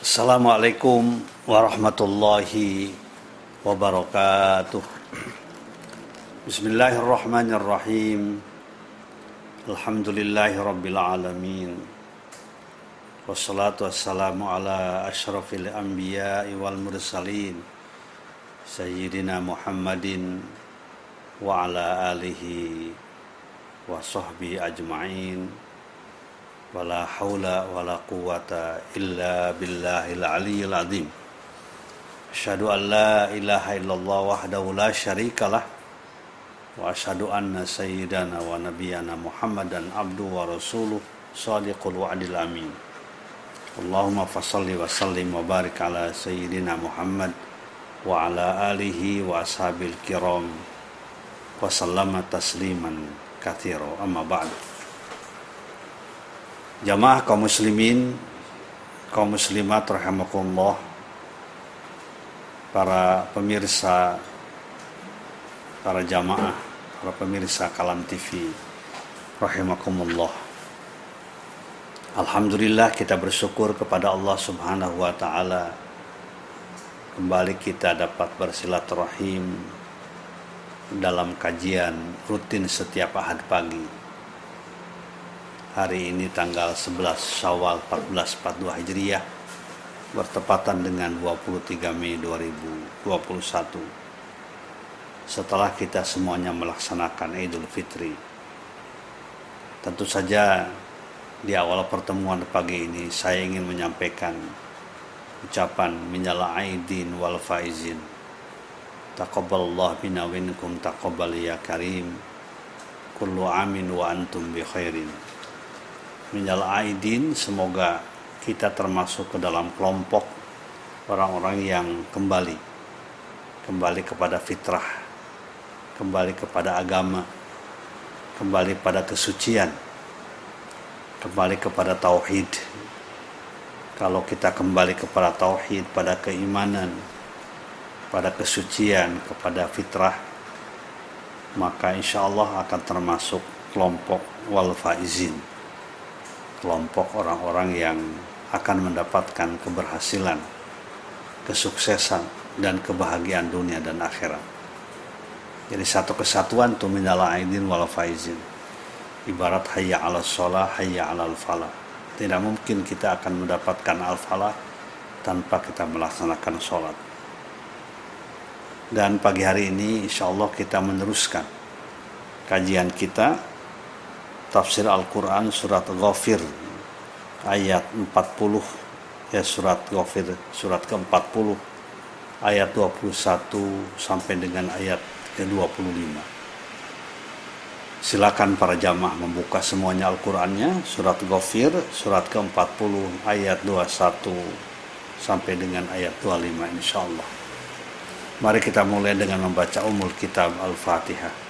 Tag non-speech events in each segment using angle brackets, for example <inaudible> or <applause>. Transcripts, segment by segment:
Assalamualaikum warahmatullahi wabarakatuh. Bismillahirrahmanirrahim. Alhamdulillahi rabbil alamin. Wassalatu wassalamu ala ashrafil anbiya wal mursalin. Sayyidina Muhammadin wa ala alihi wa sahbihi ajma'in. Wala haula wala quwata illa billahil aliyyil azim. Asyhadu an la ilaha illallah wahdahu la syarikalah wa asyhadu anna sayyidana wa nabiyyana Muhammadan abdu wa rasuluh sadiqul wa'dil amin. Allahumma fassalli wa sallim wa barik ala sayyidina Muhammad wa ala alihi wa ashabil kiram Jamaah kaum muslimin, kaum muslimat rahimakumullah, para pemirsa, para jamaah, para pemirsa Kalam TV rahimakumullah. Alhamdulillah kita bersyukur kepada Allah Subhanahu wa taala kembali kita dapat bersilaturahim dalam kajian rutin setiap ahad pagi. Hari ini tanggal 11 Syawal 1442 Hijriah bertepatan dengan 23 Mei 2021. Setelah kita semuanya melaksanakan Idul Fitri. Tentu saja di awal pertemuan pagi ini saya ingin menyampaikan ucapan minal aidin wal faizin. Taqabbalallah bina winkum taqabbal ya karim. Kullu amin wa antum bi khairin. Minal aidin semoga kita termasuk ke dalam kelompok orang-orang yang kembali. Kembali kepada fitrah kembali kepada agama kembali pada kesucian kembali kepada tauhid. Kalau kita kembali kepada tauhid pada keimanan pada kesucian kepada fitrah maka insya Allah akan termasuk kelompok wal faizin kelompok orang-orang yang akan mendapatkan keberhasilan, kesuksesan, dan kebahagiaan dunia dan akhirat. Jadi satu kesatuan tuh minal aidin wal faizin. Ibarat hayya ala sholah, hayya ala falah. Tidak mungkin kita akan mendapatkan al falah tanpa kita melaksanakan sholat. Dan pagi hari ini insya Allah kita meneruskan kajian kita tafsir Al-Quran surat Ghafir ayat 40 ya surat Ghafir surat ke-40 ayat 21 sampai dengan ayat ke-25 silakan para jamaah membuka semuanya Al-Qur'annya surat Ghafir surat ke-40 ayat 21 sampai dengan ayat 25 insyaallah mari kita mulai dengan membaca umul kitab Al-Fatihah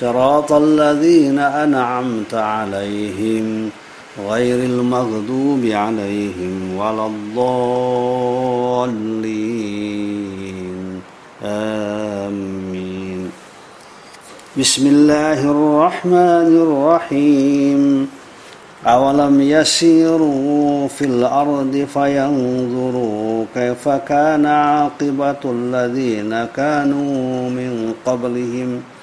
صراط الذين أنعمت عليهم غير المغضوب عليهم ولا الضالين. آمين. بسم الله الرحمن الرحيم. أولم يسيروا في الأرض فينظروا كيف كان عاقبة الذين كانوا من قبلهم ۖ؟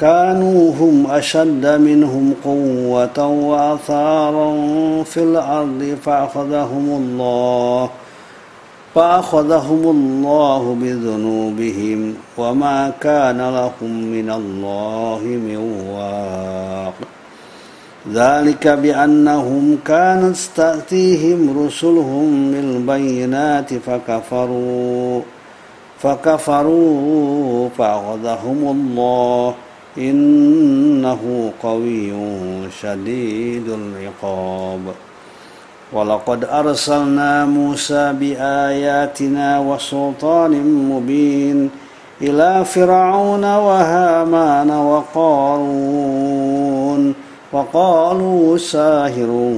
كانوا هم أشد منهم قوة وأثارا في الأرض فأخذهم الله فأخذهم الله بذنوبهم وما كان لهم من الله من واق. ذلك بأنهم كانت تأتيهم رسلهم بالبينات فكفروا فكفروا فأخذهم الله. إنه قوي شديد العقاب. ولقد أرسلنا موسى بآياتنا وسلطان مبين إلى فرعون وهامان وقارون وقالوا ساهر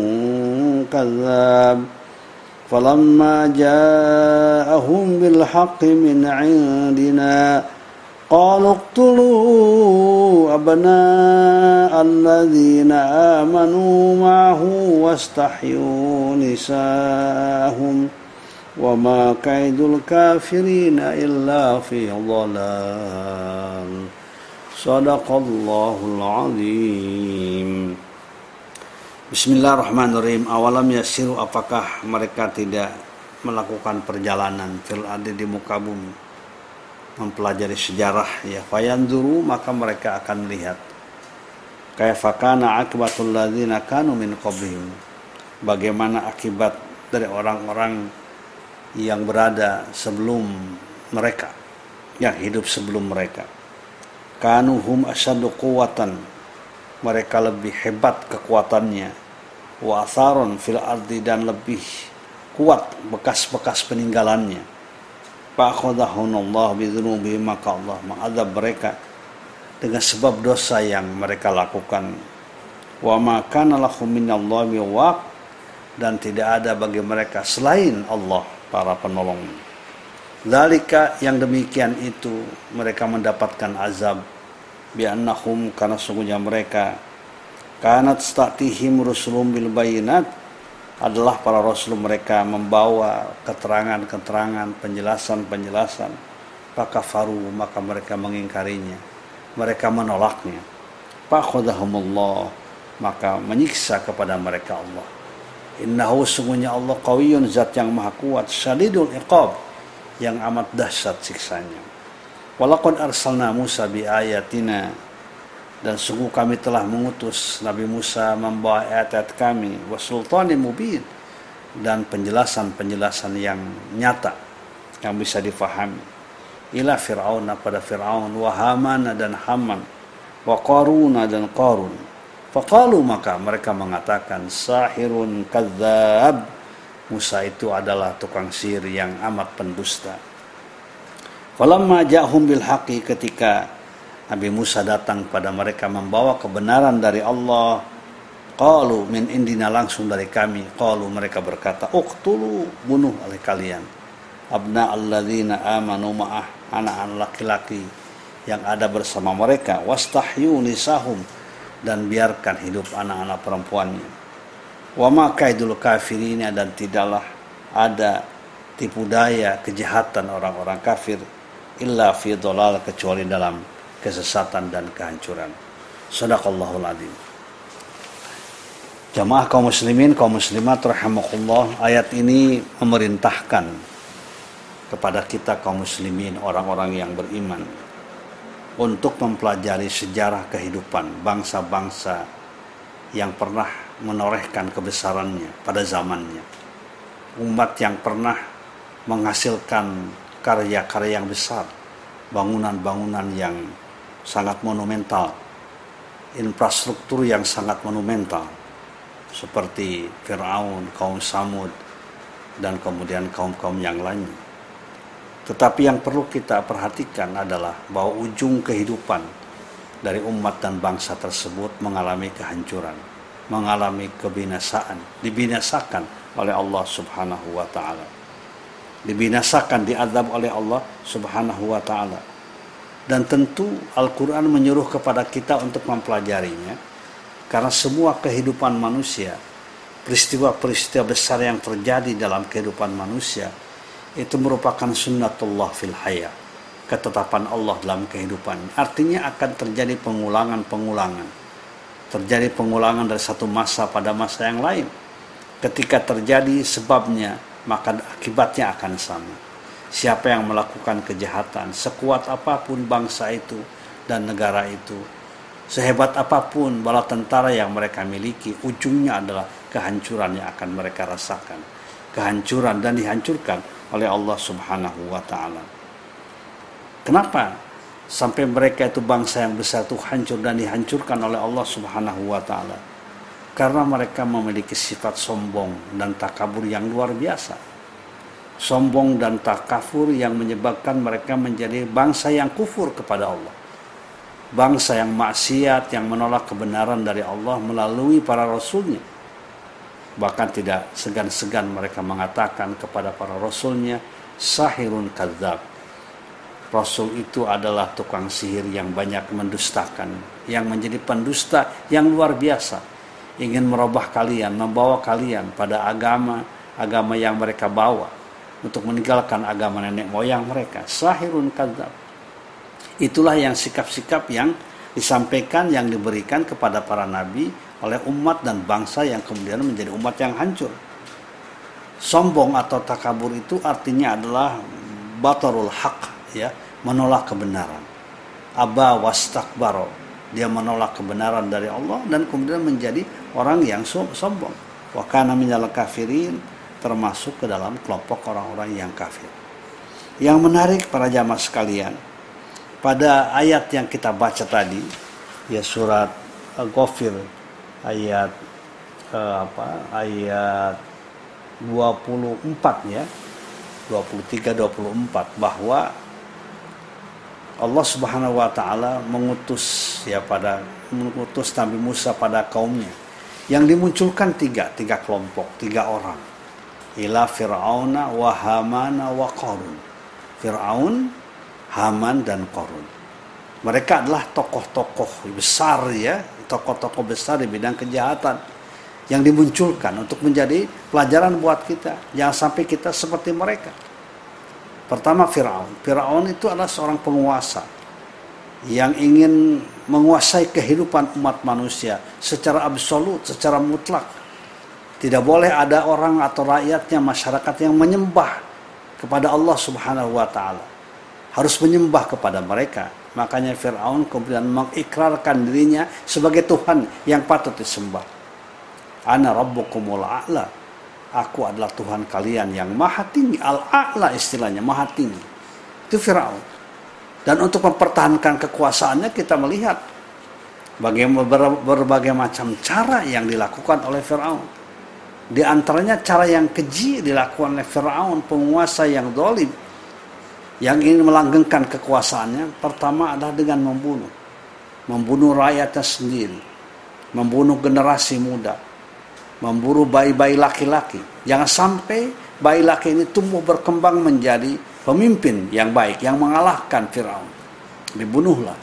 كذاب. فلما جاءهم بالحق من عندنا قالوا اقتلوا أبناء الذين آمنوا معه واستحيوا نساءهم وما كيد الكافرين إلا في ضلال صدق الله العظيم Bismillahirrahmanirrahim. Awalam yasiru apakah mereka tidak melakukan perjalanan fil di muka bumi mempelajari sejarah ya fayanduru maka mereka akan melihat kayfakana akibatul ladzina kanu min qablihim. Bagaimana akibat dari orang-orang yang berada sebelum mereka yang hidup sebelum mereka. Kanu hum asyadu quwatan mereka lebih hebat kekuatannya. Wa atharon fil ardi dan lebih kuat bekas-bekas peninggalannya Fa'akhadahunallah bidhunubi maka Allah mengadab mereka dengan sebab dosa yang mereka lakukan. Wa ma kana lahum minallahi dan tidak ada bagi mereka selain Allah para penolong. Dalika yang demikian itu mereka mendapatkan azab bi'annahum karena sungguhnya mereka kanat statihim rusulum bil bayinat adalah para rasul mereka membawa keterangan-keterangan, penjelasan-penjelasan. faru maka mereka mengingkarinya. Mereka menolaknya. Fakhudahumullah maka menyiksa kepada mereka Allah. Innahu sungguhnya Allah qawiyun zat yang maha kuat, syadidul iqab yang amat dahsyat siksanya. Walaqad arsalna Musa bi ayatina dan sungguh kami telah mengutus Nabi Musa membawa ayat-ayat kami. Wasultani mubin. Dan penjelasan-penjelasan yang nyata yang bisa difahami. Ila fir'auna pada fir'aun wa hamana dan haman wa qaruna dan qarun. Faqalu maka mereka mengatakan sahirun kadzab Musa itu adalah tukang sihir yang amat pendusta. Falamma ja'hum bil haqi ketika Nabi Musa datang pada mereka membawa kebenaran dari Allah. Qalu min indina langsung dari kami. Qalu mereka berkata, "Uqtulu bunuh oleh kalian abna alladzina amanu ma'ah anak-anak laki-laki yang ada bersama mereka wastahyu nisahum dan biarkan hidup anak-anak perempuannya. Wa ma kaidul kafirina dan tidaklah ada tipu daya kejahatan orang-orang kafir illa fi dhalal kecuali dalam kesesatan dan kehancuran. Sadaqallahul adzim. Jamaah kaum muslimin, kaum muslimat rahimakumullah, ayat ini memerintahkan kepada kita kaum muslimin, orang-orang yang beriman untuk mempelajari sejarah kehidupan bangsa-bangsa yang pernah menorehkan kebesarannya pada zamannya. Umat yang pernah menghasilkan karya-karya yang besar, bangunan-bangunan yang sangat monumental, infrastruktur yang sangat monumental, seperti Fir'aun, kaum Samud, dan kemudian kaum-kaum yang lain. Tetapi yang perlu kita perhatikan adalah bahwa ujung kehidupan dari umat dan bangsa tersebut mengalami kehancuran, mengalami kebinasaan, dibinasakan oleh Allah Subhanahu wa taala. Dibinasakan, diadab oleh Allah Subhanahu wa taala dan tentu Al-Quran menyuruh kepada kita untuk mempelajarinya. Karena semua kehidupan manusia peristiwa-peristiwa besar yang terjadi dalam kehidupan manusia itu merupakan sunnatullah fil haya ketetapan Allah dalam kehidupan. Artinya akan terjadi pengulangan-pengulangan. Terjadi pengulangan dari satu masa pada masa yang lain. Ketika terjadi sebabnya maka akibatnya akan sama siapa yang melakukan kejahatan, sekuat apa pun bangsa itu dan negara itu, sehebat apa pun bala tentara yang mereka miliki, ujungnya adalah kehancuran yang akan mereka rasakan. Kehancuran dan dihancurkan oleh Allah Subhanahu wa taala. Kenapa sampai mereka itu bangsa yang besar itu hancur dan dihancurkan oleh Allah Subhanahu wa taala? karena mereka memiliki sifat sombong dan takabur yang luar biasa. Sombong dan takabur yang menyebabkan mereka menjadi bangsa yang kufur kepada Allah. Bangsa yang maksiat, yang menolak kebenaran dari Allah melalui para rasulnya. Bahkan tidak segan-segan mereka mengatakan kepada para rasulnya, sahirun kadzab. Rasul itu adalah tukang sihir yang banyak mendustakan, yang menjadi pendusta yang luar biasa ingin merubah kalian, membawa kalian pada agama agama yang mereka bawa untuk meninggalkan agama nenek moyang mereka. Sahirun kadzab. Itulah yang sikap-sikap yang disampaikan yang diberikan kepada para nabi oleh umat dan bangsa yang kemudian menjadi umat yang hancur. Sombong atau takabur itu artinya adalah batarul haq ya, menolak kebenaran. Aba wastakbaro, dia menolak kebenaran dari Allah dan kemudian menjadi orang yang sombong. Wa kana minal kafirin termasuk ke dalam kelompok orang-orang yang kafir. Yang menarik para jamaah sekalian, pada ayat yang kita baca tadi, ya surat Ghafir ayat uh, apa? ayat 24 ya. 23 24 bahwa Allah Subhanahu wa taala mengutus ya pada mengutus Nabi Musa pada kaumnya yang dimunculkan tiga, tiga kelompok, tiga orang. Ila Fir'auna wa Hamana wa Qarun. Fir'aun, Haman dan Qarun. Mereka adalah tokoh-tokoh besar ya, tokoh-tokoh besar di bidang kejahatan yang dimunculkan untuk menjadi pelajaran buat kita. Jangan sampai kita seperti mereka. Pertama Fir'aun. Fir'aun itu adalah seorang penguasa yang ingin menguasai kehidupan umat manusia secara absolut, secara mutlak. Tidak boleh ada orang atau rakyatnya, masyarakat yang menyembah kepada Allah Subhanahu wa taala. Harus menyembah kepada mereka. Makanya Firaun kemudian mengikrarkan dirinya sebagai Tuhan yang patut disembah. Ana rabbukumul a'la. Aku adalah Tuhan kalian yang maha tinggi. Al-a'la istilahnya, maha tinggi. Itu Firaun. Dan untuk mempertahankan kekuasaannya kita melihat bagaimana berbagai macam cara yang dilakukan oleh Firaun. Di antaranya cara yang keji dilakukan oleh Firaun, penguasa yang dolim, yang ingin melanggengkan kekuasaannya. Pertama adalah dengan membunuh, membunuh rakyatnya sendiri, membunuh generasi muda, memburu bayi-bayi laki-laki. Jangan sampai bayi laki ini tumbuh berkembang menjadi pemimpin yang baik yang mengalahkan Firaun. Dibunuhlah.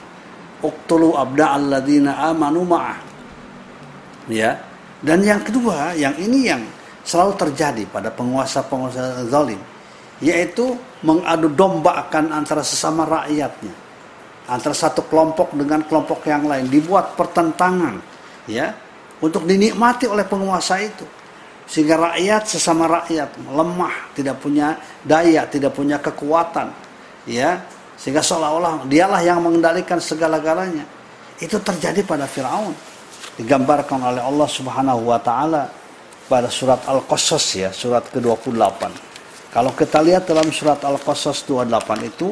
Uqtulu abda alladzina amanu ma'ah. Ya. Dan yang kedua, yang ini yang selalu terjadi pada penguasa-penguasa zalim, yaitu mengadu domba akan antara sesama rakyatnya. Antara satu kelompok dengan kelompok yang lain dibuat pertentangan, ya, untuk dinikmati oleh penguasa itu sehingga rakyat sesama rakyat lemah, tidak punya daya, tidak punya kekuatan, ya, sehingga seolah-olah dialah yang mengendalikan segala-galanya. Itu terjadi pada Firaun. Digambarkan oleh Allah Subhanahu wa taala pada surat Al-Qasas ya, surat ke-28. Kalau kita lihat dalam surat Al-Qasas 28 itu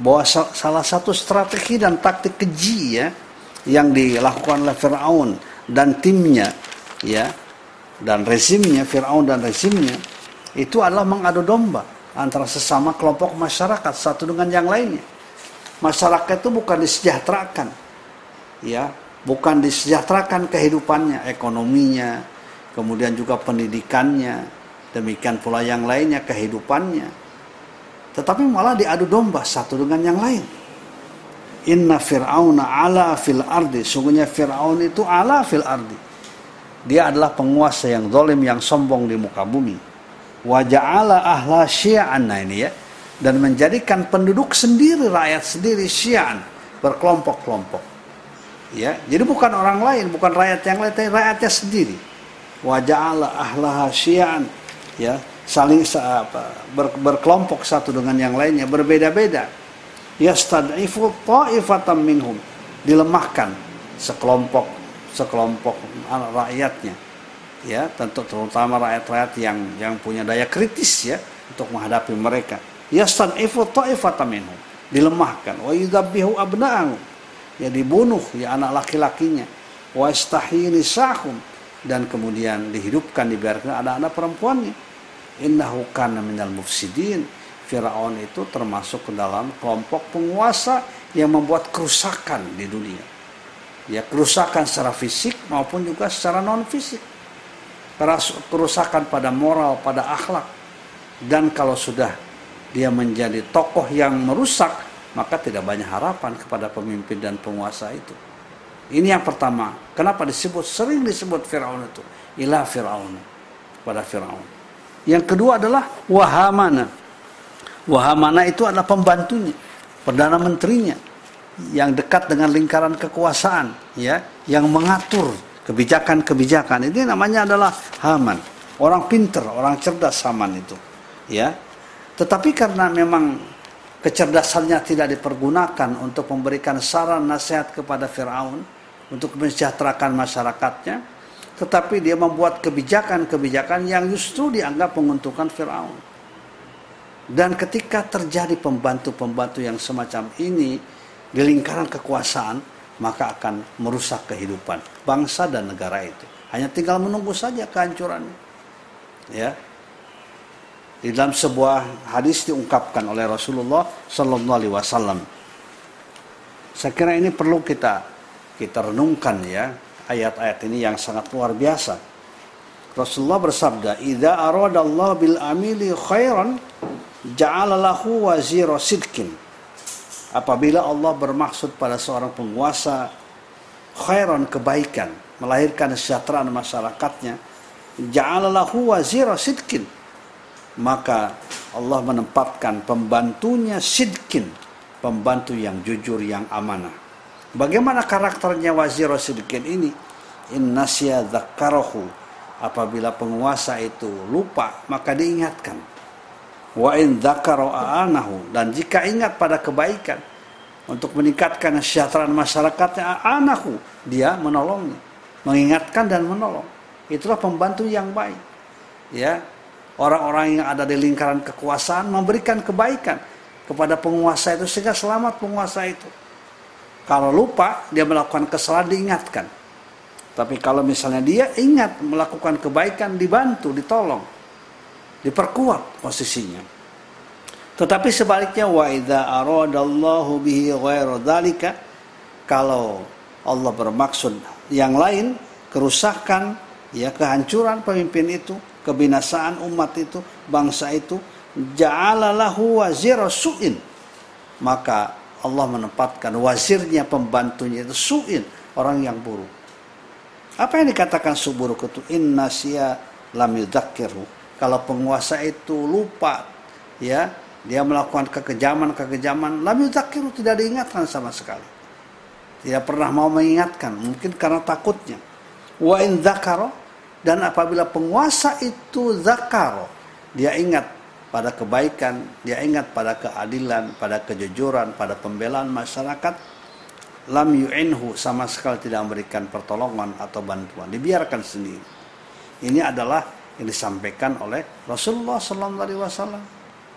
bahwa salah satu strategi dan taktik keji ya yang dilakukan oleh Firaun dan timnya ya dan rezimnya Firaun dan rezimnya itu adalah mengadu domba antara sesama kelompok masyarakat satu dengan yang lainnya. Masyarakat itu bukan disejahterakan, ya, bukan disejahterakan kehidupannya, ekonominya, kemudian juga pendidikannya, demikian pula yang lainnya kehidupannya. Tetapi malah diadu domba satu dengan yang lain. Inna fir'auna ala fil ardi. Sungguhnya Fir'aun itu ala fil ardi dia adalah penguasa yang zalim yang sombong di muka bumi. Waja'ala ahla syi'an nah ini ya. Dan menjadikan penduduk sendiri, rakyat sendiri syi'an. Berkelompok-kelompok. Ya, jadi bukan orang lain, bukan rakyat yang lain, tapi rakyatnya sendiri. Waja'ala ahla syi'an. Ya, saling ber, berkelompok satu dengan yang lainnya, berbeda-beda. Yastad'ifu ta'ifatan minhum. Dilemahkan sekelompok sekelompok rakyatnya ya tentu terutama rakyat-rakyat yang yang punya daya kritis ya untuk menghadapi mereka yastanifu ta'ifatan minhum dilemahkan wa yudabbihu abna'ahum ya dibunuh ya anak laki-lakinya. Wa istahyi nisahum dan kemudian dihidupkan dibiarkan anak-anak perempuannya. Innahu kana minal mufsidin. Firaun itu termasuk ke dalam kelompok penguasa yang membuat kerusakan di dunia. Ya kerusakan secara fisik maupun juga secara non fisik kerusakan pada moral pada akhlak. Dan kalau sudah dia menjadi tokoh yang merusak maka tidak banyak harapan kepada pemimpin dan penguasa itu ini yang pertama. Kenapa disebut sering disebut Firaun itu? Ilah Firaun pada Firaun. Yang kedua adalah Wahamana. Wahamana itu adalah pembantunya, perdana menterinya yang dekat dengan lingkaran kekuasaan, ya, yang mengatur kebijakan-kebijakan. Ini namanya adalah Haman. Orang pinter, orang cerdas Haman itu, ya. Tetapi karena memang kecerdasannya tidak dipergunakan untuk memberikan saran nasihat kepada Firaun, untuk mensejahterakan masyarakatnya, tetapi dia membuat kebijakan-kebijakan yang justru dianggap menguntungkan Firaun. Dan ketika terjadi pembantu-pembantu yang semacam ini di lingkaran kekuasaan, maka akan merusak kehidupan bangsa dan negara itu. Hanya tinggal menunggu saja kehancurannya. Ya. Di dalam sebuah hadis diungkapkan oleh Rasulullah Sallallahu Alaihi Wasallam. Saya kira ini perlu kita kita renungkan ya ayat-ayat ini yang sangat luar biasa. Rasulullah bersabda, "Idza aradallahu bil amili khairan ja'ala lahu wazira sidkin." Apabila Allah bermaksud pada seorang penguasa khairan kebaikan, melahirkan kesejahteraan masyarakatnya, ja'ala lahu wazira sidkin. Maka Allah menempatkan pembantunya sidkin, pembantu yang jujur, yang amanah. Bagaimana karakternya Wazir Siddiqin ini? Innasya dzakarahu. Apabila penguasa itu lupa, maka diingatkan. Wa in anahu dan jika ingat pada kebaikan untuk meningkatkan kesejahteraan masyarakatnya anahu, dia menolongnya, mengingatkan dan menolong. Itulah pembantu yang baik. Ya, orang-orang yang ada di lingkaran kekuasaan memberikan kebaikan kepada penguasa itu sehingga selamat penguasa itu kalau lupa, dia melakukan kesalahan diingatkan. Tapi kalau misalnya dia ingat melakukan kebaikan, dibantu, ditolong, diperkuat posisinya. Tetapi sebaliknya wa idza aradallahu bihi ghairu dzalika kalau Allah bermaksud yang lain, kerusakan, ya kehancuran pemimpin itu, kebinasaan umat itu, bangsa itu, ja'alalahu wazira su'in. Maka Allah menempatkan wazirnya pembantunya itu su'in orang yang buruk. Apa yang dikatakan suburuk itu? Inna siya lam yudakirhu kalau penguasa itu lupa ya dia melakukan kekejaman-kekejaman lam yudakirhu tidak diingatkan sama sekali. Tidak pernah mau mengingatkan mungkin karena takutnya. Wa in dan apabila penguasa itu zakaro dia ingat pada kebaikan, dia ingat pada keadilan, pada kejujuran, pada pembelaan masyarakat, lam yu'inhu sama sekali tidak memberikan pertolongan atau bantuan, dibiarkan sendiri. Ini adalah yang disampaikan oleh Rasulullah Wasallam.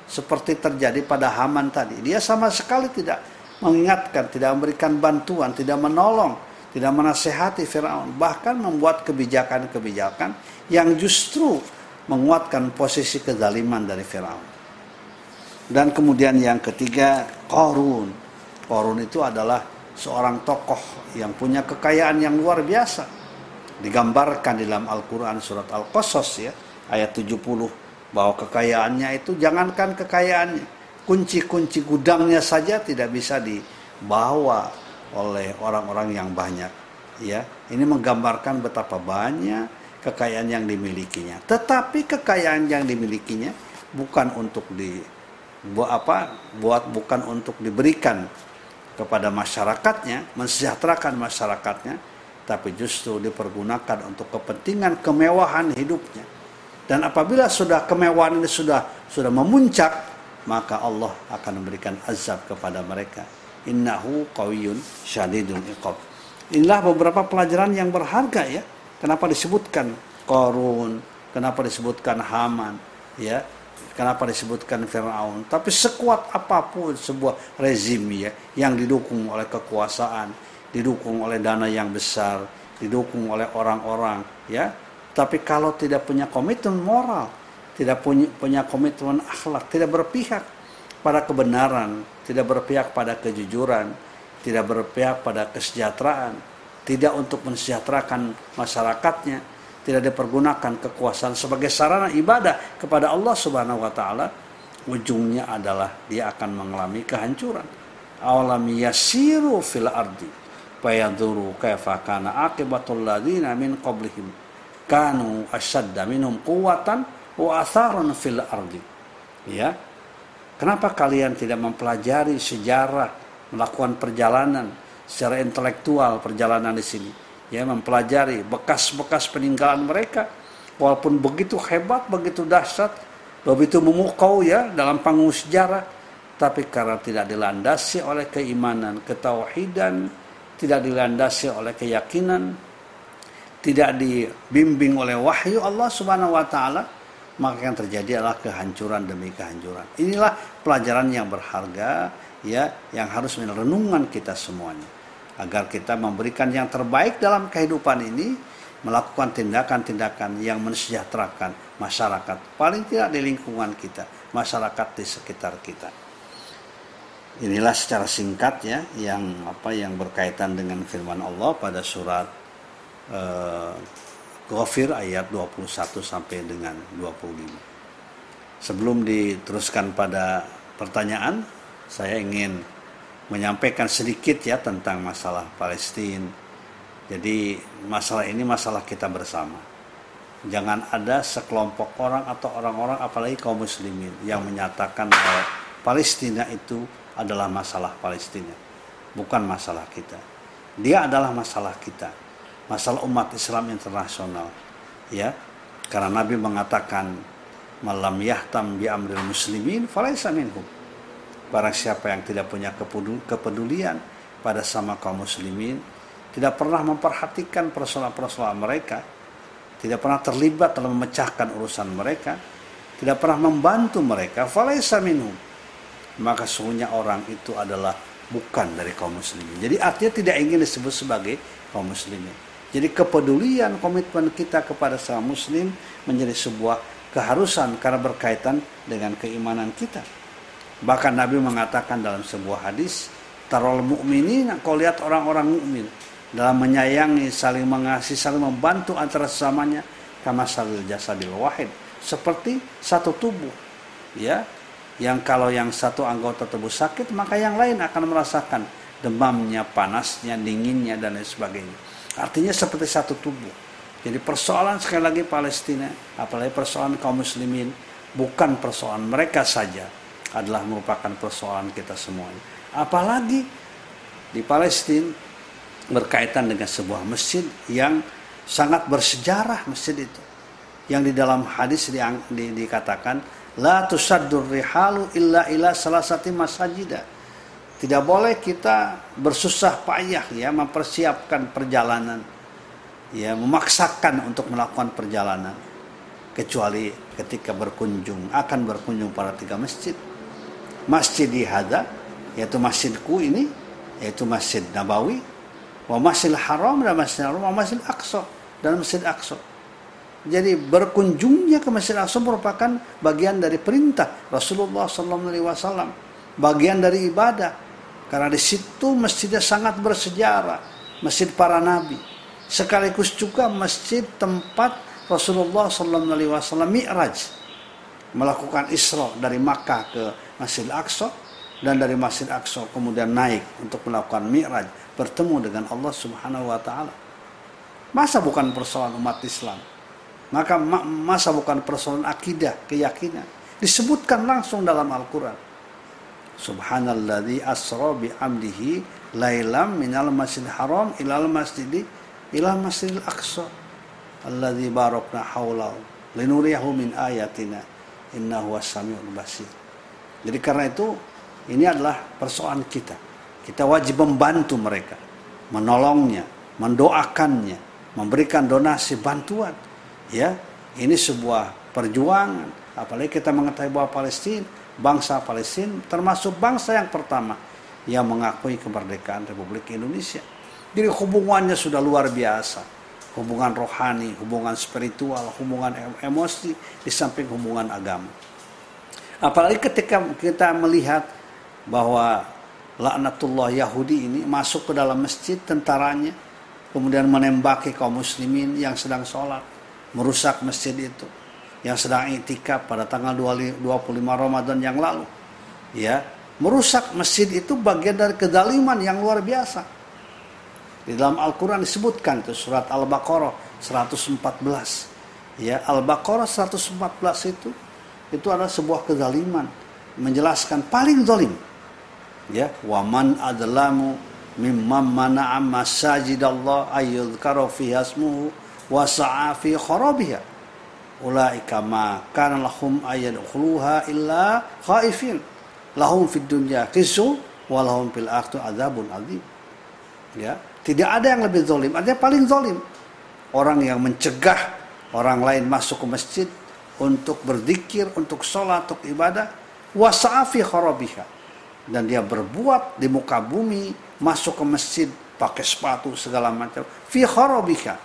Seperti terjadi pada Haman tadi, dia sama sekali tidak mengingatkan, tidak memberikan bantuan, tidak menolong, tidak menasehati Firaun, bahkan membuat kebijakan-kebijakan yang justru menguatkan posisi kezaliman dari Firaun. Dan kemudian yang ketiga, Korun. Korun itu adalah seorang tokoh yang punya kekayaan yang luar biasa. Digambarkan di dalam Al-Quran surat Al-Qasas ya, ayat 70 bahwa kekayaannya itu jangankan kekayaannya, kunci-kunci gudangnya saja tidak bisa dibawa oleh orang-orang yang banyak. Ya, ini menggambarkan betapa banyak kekayaan yang dimilikinya. Tetapi kekayaan yang dimilikinya bukan untuk di buat apa? Buat bukan untuk diberikan kepada masyarakatnya, mensejahterakan masyarakatnya, tapi justru dipergunakan untuk kepentingan kemewahan hidupnya. Dan apabila sudah kemewahan ini sudah sudah memuncak, maka Allah akan memberikan azab kepada mereka. Innahu qawiyyun syadidul iqab. Inilah beberapa pelajaran yang berharga ya Kenapa disebutkan Korun? Kenapa disebutkan Haman? Ya, kenapa disebutkan Firaun? Tapi sekuat apa pun sebuah rezim ya yang didukung oleh kekuasaan, didukung oleh dana yang besar, didukung oleh orang-orang ya. Tapi kalau tidak punya komitmen moral, tidak punya punya komitmen akhlak, tidak berpihak pada kebenaran, tidak berpihak pada kejujuran, tidak berpihak pada kesejahteraan, tidak untuk mensejahterakan masyarakatnya, tidak dipergunakan kekuasaan sebagai sarana ibadah kepada Allah Subhanahu wa taala, ujungnya adalah dia akan mengalami kehancuran. Awalam yasiru fil ardi fayaduru kaifa kana aqibatul ladina min qablihim kanu asyadda minhum quwwatan wa atharan fil ardi. Ya. Kenapa kalian tidak mempelajari sejarah, melakukan perjalanan secara intelektual perjalanan di sini? Ya, mempelajari bekas-bekas peninggalan mereka walaupun begitu hebat, begitu dahsyat, begitu memukau ya dalam panggung sejarah, tapi karena tidak dilandasi oleh keimanan, ketauhidan, tidak dilandasi oleh keyakinan, tidak dibimbing oleh wahyu Allah Subhanahu wa taala, maka yang terjadi adalah kehancuran demi kehancuran. Inilah pelajaran yang berharga ya yang harus menjadi renungan kita semuanya agar kita memberikan yang terbaik dalam kehidupan ini melakukan tindakan-tindakan yang mensejahterakan masyarakat paling tidak di lingkungan kita masyarakat di sekitar kita inilah secara singkat ya yang apa yang berkaitan dengan firman Allah pada surat uh, Ghafir ayat 21 sampai dengan 25. Sebelum diteruskan pada pertanyaan, saya ingin menyampaikan sedikit ya tentang masalah Palestina. Jadi masalah ini masalah kita bersama. Jangan ada sekelompok orang atau orang-orang apalagi kaum muslimin yang menyatakan bahwa Palestina itu adalah masalah Palestina, bukan masalah kita. Dia adalah masalah kita masalah umat Islam internasional ya. Karena Nabi mengatakan malam yahtam bi amril muslimin falaisa minhum. Barang siapa yang tidak punya kepedulian pada sama kaum muslimin tidak pernah memperhatikan persoalan-persoalan mereka tidak pernah terlibat dalam memecahkan urusan mereka tidak pernah membantu mereka falaisa minhum. Maka sesungguhnya orang itu adalah bukan dari kaum muslimin. Jadi artinya tidak ingin disebut sebagai kaum muslimin jadi kepedulian komitmen kita kepada sama muslim menjadi sebuah keharusan karena berkaitan dengan keimanan kita. Bahkan Nabi mengatakan dalam sebuah hadis, tarol mukminin kau lihat orang-orang mukmin dalam menyayangi, saling mengasihi, saling membantu antara sesamanya kama salil jasadil wahid seperti satu tubuh ya yang kalau yang satu anggota tubuh sakit maka yang lain akan merasakan demamnya, panasnya, dinginnya dan lain sebagainya. Artinya seperti satu tubuh. Jadi persoalan sekali lagi Palestina, apalagi persoalan kaum muslimin, bukan persoalan mereka saja, adalah merupakan persoalan kita semuanya. Apalagi di Palestina berkaitan dengan sebuah masjid yang sangat bersejarah masjid itu. Yang di dalam hadis di, di, dikatakan la tusaddur rihalu illa ila salah satu masajidah tidak boleh kita bersusah payah ya mempersiapkan perjalanan. Ya, memaksakan untuk melakukan perjalanan kecuali ketika berkunjung akan berkunjung pada tiga masjid. Masjid di Hada yaitu masjidku ini yaitu Masjid Nabawi, wa Masjidil Haram dan Masjidil Haram, wa Masjid Aqsa dan Masjid Aqsa. Jadi berkunjungnya ke Masjid Aqsa merupakan bagian dari perintah Rasulullah SAW, bagian dari ibadah karena di situ masjidnya sangat bersejarah, masjid para nabi. Sekaligus juga masjid tempat Rasulullah Wasallam Mi'raj melakukan Isra dari Makkah ke Masjid Aqsa dan dari Masjid Aqsa kemudian naik untuk melakukan Mi'raj bertemu dengan Allah Subhanahu wa taala. Masa bukan persoalan umat Islam? Maka masa bukan persoalan akidah, keyakinan? Disebutkan langsung dalam Al-Qur'an. Subhanalladzi asra bi amdihi lailam minal masjidil haram ilal masjidi ilal masjidil aqsa alladzi barakna haulahu linuriyahu min ayatina innahu was-sami'ul basir. Jadi karena itu ini adalah persoalan kita. Kita wajib membantu mereka, menolongnya, mendoakannya, memberikan donasi bantuan. Ya, ini sebuah perjuangan. Apalagi kita mengetahui bahwa Palestina bangsa Palestina termasuk bangsa yang pertama yang mengakui kemerdekaan Republik Indonesia. Jadi hubungannya sudah luar biasa. hubungan rohani, hubungan spiritual, hubungan emosi, di samping hubungan agama. Apalagi ketika kita melihat bahwa laknatullah Yahudi ini masuk ke dalam masjid tentaranya, kemudian menembaki kaum muslimin yang sedang sholat, merusak masjid itu, yang sedang itikaf pada tanggal 25 Ramadan yang lalu. Ya, merusak masjid itu bagian dari kedaliman yang luar biasa di dalam Al-Quran disebutkan itu surat Al-Baqarah 114. Ya, Al-Baqarah 114 itu itu adalah sebuah kezaliman menjelaskan paling zalim. Ya, waman adlamu mimman mana'a masajidallah ayyudhkara fi hasmuhu wa sa'a fi kharabiha. Ulaika ma kana lahum ayyadkhuluha illa khaifin. Lahum fid dunya khizyun wa lahum fil akhirati adzabun adzim. Ya, tidak ada yang lebih. Ada yang paling zolim. Orang yang mencegah orang lain masuk ke masjid untuk berzikir, untuk sholat, untuk ibadah. Wasa'afi kharabiha. Dan dia berbuat di muka bumi, masuk ke masjid, pakai sepatu segala macam. Fi kharabiha.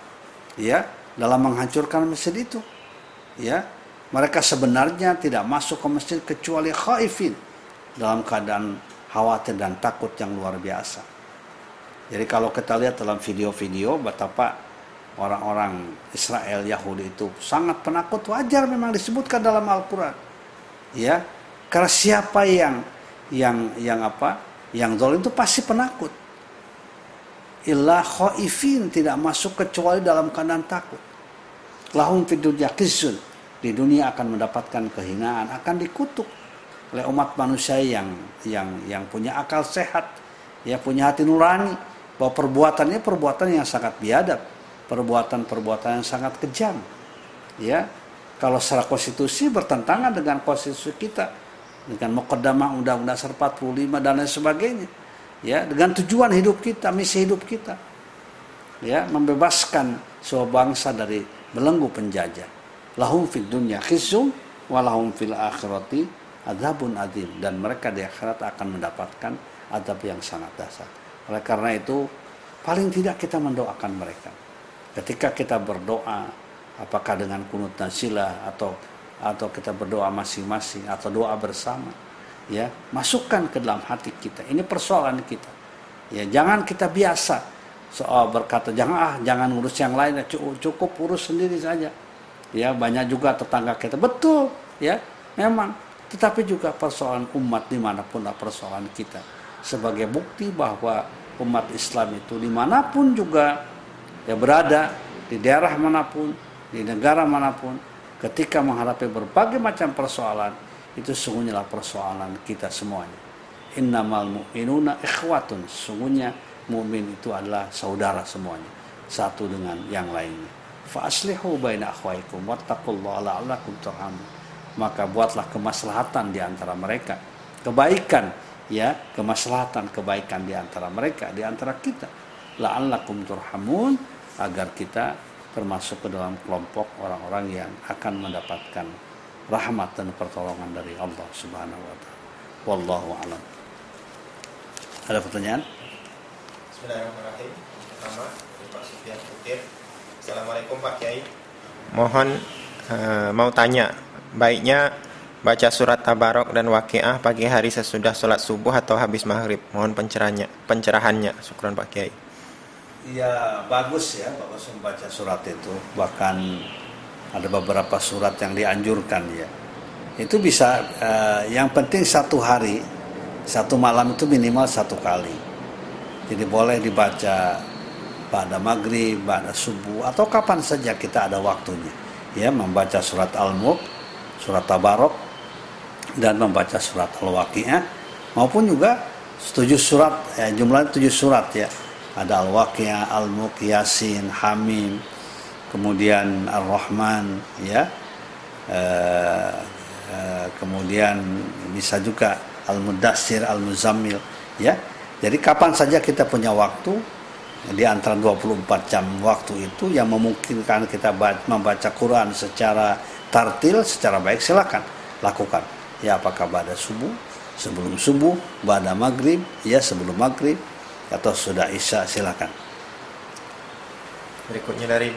Ya, dalam menghancurkan masjid itu. Ya, mereka sebenarnya tidak masuk ke masjid kecuali khaifin dalam keadaan khawatir dan takut yang luar biasa. Jadi kalau kita lihat dalam video-video betapa orang-orang Israel Yahudi itu sangat penakut wajar memang disebutkan dalam Al-Qur'an. Ya. Karena siapa yang yang yang apa? Yang zalim itu pasti penakut. Illa khaifin tidak masuk kecuali dalam keadaan takut. Lahum fid dunya Di dunia akan mendapatkan kehinaan, akan dikutuk oleh umat manusia yang yang yang punya akal sehat, ya punya hati nurani bahwa perbuatannya perbuatan yang sangat biadab, perbuatan-perbuatan yang sangat kejam. Ya, kalau secara konstitusi bertentangan dengan konstitusi kita, dengan mukaddamah Undang-Undang Dasar 45 dan lain sebagainya. Ya, dengan tujuan hidup kita, misi hidup kita. Ya, membebaskan sebuah bangsa dari belenggu penjajah. Lahum fid dunya khizyun wa lahum fil akhirati adzabun adzim dan mereka di akhirat akan mendapatkan adab yang sangat dasar. Oleh karena itu, paling tidak kita mendoakan mereka. Ketika kita berdoa, apakah dengan kunut nasilah atau atau kita berdoa masing-masing atau doa bersama, ya masukkan ke dalam hati kita. Ini persoalan kita. Ya jangan kita biasa soal berkata jangan ah jangan ngurus yang lain ya cukup, cukup urus sendiri saja. Ya banyak juga tetangga kita. Betul ya memang. Tetapi juga persoalan umat di mana pun lah persoalan kita. Sebagai bukti bahwa umat Islam itu di mana pun juga ya berada di daerah mana pun di negara mana pun ketika menghadapi berbagai macam persoalan itu sungguhnya persoalan kita semuanya. Innamal mu'minuna ikhwatun. Sungguhnya mukmin itu adalah saudara semuanya satu dengan yang lainnya fa aslihu baina akhwaikum wattaqullaha la'allakum turhamun maka buatlah kemaslahatan di antara mereka kebaikan ya kemaslahatan kebaikan di antara mereka di antara kita la'allakum turhamun agar kita termasuk ke dalam kelompok orang-orang yang akan mendapatkan rahmat dan pertolongan dari Allah Subhanahu wa taala. Wallahu a'lam. Ada pertanyaan? Bismillahirrahmanirrahim. Pertama, Pak Sufyan Kutir. Assalamualaikum Pak Kiai. Mohon uh, mau tanya, baiknya baca surat Tabarok dan Waqiah pagi hari sesudah sholat subuh atau habis maghrib. Mohon pencerahannya, pencerahannya. Syukran Pak Kiai. Iya bagus ya, bagus membaca surat itu. Bahkan ada beberapa surat yang dianjurkan ya. Itu bisa, eh, yang penting satu hari, satu malam itu minimal satu kali. Jadi boleh dibaca pada maghrib, pada subuh, atau kapan saja kita ada waktunya. Ya, membaca surat Al-Mulk, surat Tabarok, dan membaca surat Al-Waqi'ah maupun juga tujuh surat ya, jumlahnya tujuh surat ya. Ada Al-Waqi'ah, Al-Mulk, Yasin, Hamim kemudian Ar-Rahman ya. E, e, kemudian bisa juga Al-Mudassir, Al-Muzammil ya jadi kapan saja kita punya waktu di antara 24 jam waktu itu yang memungkinkan kita membaca Quran secara tartil, secara baik silakan lakukan ya apakah pada subuh sebelum subuh pada maghrib ya sebelum maghrib atau sudah isya silakan Berikutnya dari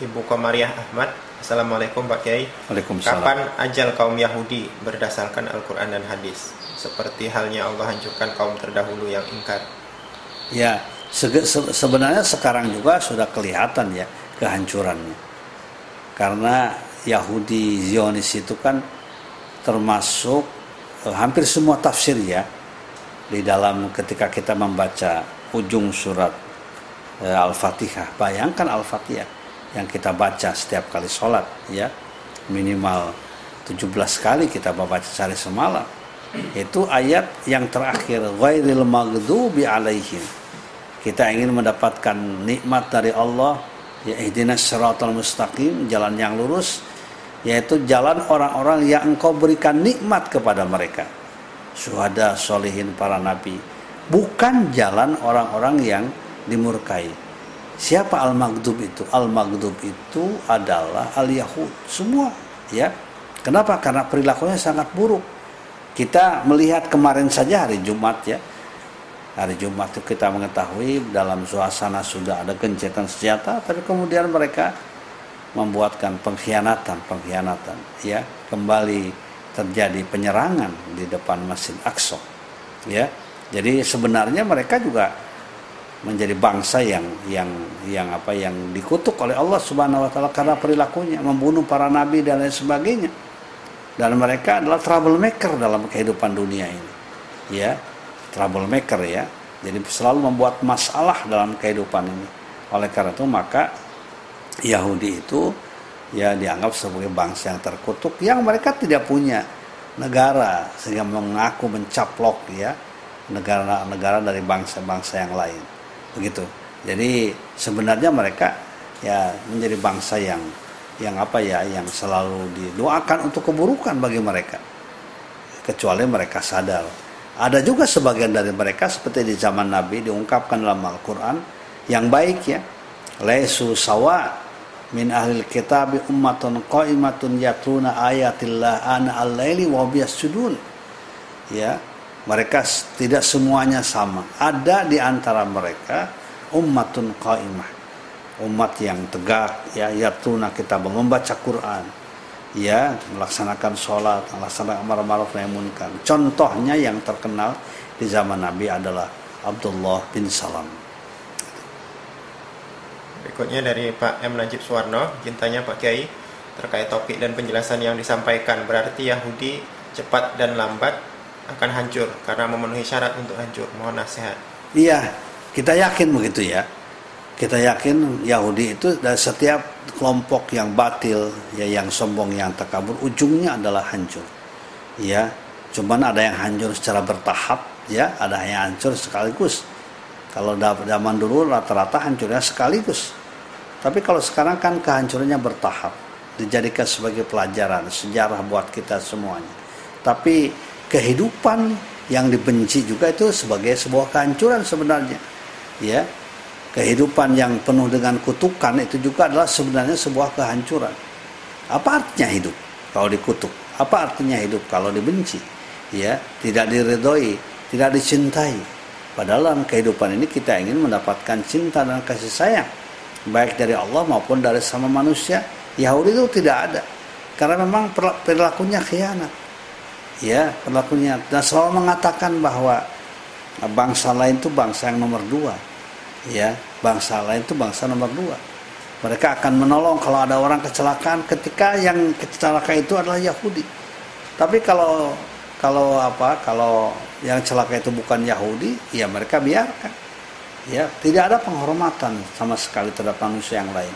Ibu Komariah Ahmad. Assalamualaikum Pak Kiai. Waalaikumsalam. Kapan ajal kaum Yahudi berdasarkan Al-Quran dan hadis? Seperti halnya Allah hancurkan kaum terdahulu yang ingkar. Ya, se- se- sebenarnya sekarang juga sudah kelihatan ya kehancurannya. Karena Yahudi Zionis itu kan termasuk eh, hampir semua tafsir ya di dalam ketika kita membaca ujung surat eh, Al-Fatihah. Bayangkan Al-Fatihah yang kita baca setiap kali sholat ya minimal 17 kali kita baca sehari semalam itu ayat yang terakhir ghairil maghdubi alaihim kita ingin mendapatkan nikmat dari Allah ya ihdinas mustaqim jalan yang lurus yaitu jalan orang-orang yang engkau berikan nikmat kepada mereka syuhada solihin para nabi bukan jalan orang-orang yang dimurkai Siapa Al-Maghdub itu? Al-Maghdub itu adalah Al-Yahud. Semua, ya. Kenapa? Karena perilakunya sangat buruk. Kita melihat kemarin saja hari Jumat ya. Hari Jumat itu kita mengetahui dalam suasana sudah ada gencatan senjata, tapi kemudian mereka membuatkan pengkhianatan, pengkhianatan, ya. Kembali terjadi penyerangan di depan Masjid Aqsa. Ya. Jadi sebenarnya mereka juga menjadi bangsa yang yang yang apa yang dikutuk oleh Allah Subhanahu wa taala karena perilakunya membunuh para nabi dan lain sebagainya. Dan mereka adalah troublemaker dalam kehidupan dunia ini. Ya, troublemaker ya. Jadi selalu membuat masalah dalam kehidupan ini. Oleh karena itu maka Yahudi itu ya dianggap sebagai bangsa yang terkutuk yang mereka tidak punya negara sehingga mengaku mencaplok ya negara-negara dari bangsa-bangsa yang lain begitu jadi sebenarnya mereka ya menjadi bangsa yang yang apa ya yang selalu didoakan untuk keburukan bagi mereka kecuali mereka sadar ada juga sebagian dari mereka seperti di zaman Nabi diungkapkan dalam Al-Quran yang baik ya lesu sawa min ahlil kitab ummatun qaimatun yatruna ayatillah ana al-laili wa sudun ya mereka tidak semuanya sama. Ada di antara mereka ummatun qaimah. Umat yang tegak ya yatuna kita membaca Quran. Ya, melaksanakan sholat, melaksanakan amar ma'ruf nahi munkar. Contohnya yang terkenal di zaman Nabi adalah Abdullah bin Salam. Berikutnya dari Pak M. Najib Suwarno, cintanya Pak Kiai terkait topik dan penjelasan yang disampaikan. Berarti Yahudi cepat dan lambat akan hancur karena memenuhi syarat untuk hancur. Mohon nasihat. Iya, kita yakin begitu ya. Kita yakin Yahudi itu dari setiap kelompok yang batil, ya yang sombong, yang takabur, ujungnya adalah hancur. Ya, cuman ada yang hancur secara bertahap, ya, ada yang hancur sekaligus. Kalau zaman dulu rata-rata hancurnya sekaligus. Tapi kalau sekarang kan kehancurannya bertahap, dijadikan sebagai pelajaran sejarah buat kita semuanya. Tapi kehidupan yang dibenci juga itu sebagai sebuah kehancuran sebenarnya ya kehidupan yang penuh dengan kutukan itu juga adalah sebenarnya sebuah kehancuran. Apa artinya hidup kalau dikutuk? Apa artinya hidup kalau dibenci? Ya tidak diridhoi tidak dicintai. Padahal dalam kehidupan ini kita ingin mendapatkan cinta dan kasih sayang. Baik dari Allah maupun dari sama manusia. Yahudi itu tidak ada. Karena memang perilakunya khianat. Ya pelakunya dan selalu mengatakan bahwa bangsa lain itu bangsa yang nomor dua ya bangsa lain itu bangsa nomor dua. Mereka akan menolong kalau ada orang kecelakaan ketika yang kecelakaan itu adalah Yahudi. Tapi kalau kalau apa kalau yang celaka itu bukan Yahudi ya mereka biarkan. Ya tidak ada penghormatan sama sekali terhadap manusia yang lain.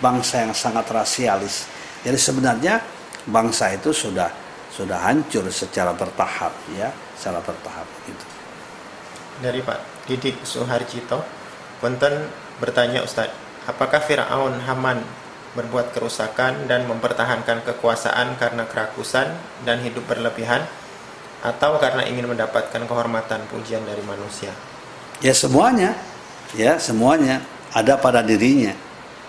Bangsa yang sangat rasialis. Jadi sebenarnya bangsa itu sudah sudah hancur secara bertahap ya secara bertahap gitu. Dari Pak Didik Suharjito Punten bertanya Ustadz apakah Fir'aun Haman berbuat kerusakan dan mempertahankan kekuasaan karena kerakusan dan hidup berlebihan? Atau karena ingin mendapatkan kehormatan pujian dari manusia? Ya semuanya. Ya semuanya. Ada pada dirinya.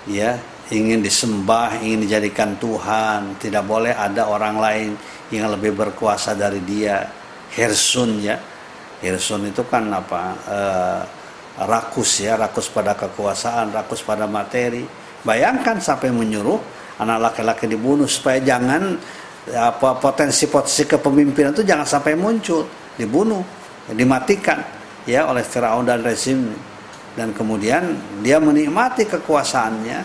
Ya ingin disembah ingin dijadikan Tuhan. Tidak boleh ada orang lain yang lebih berkuasa dari dia. Hersun ya. Hersun itu kan apa uh, rakus ya rakus pada kekuasaan rakus pada materi. Bayangkan sampai menyuruh anak laki-laki dibunuh supaya jangan apa potensi-potensi kepemimpinan itu jangan sampai muncul. Dibunuh dimatikan ya oleh Firaun dan rezim. Dan kemudian dia menikmati kekuasaannya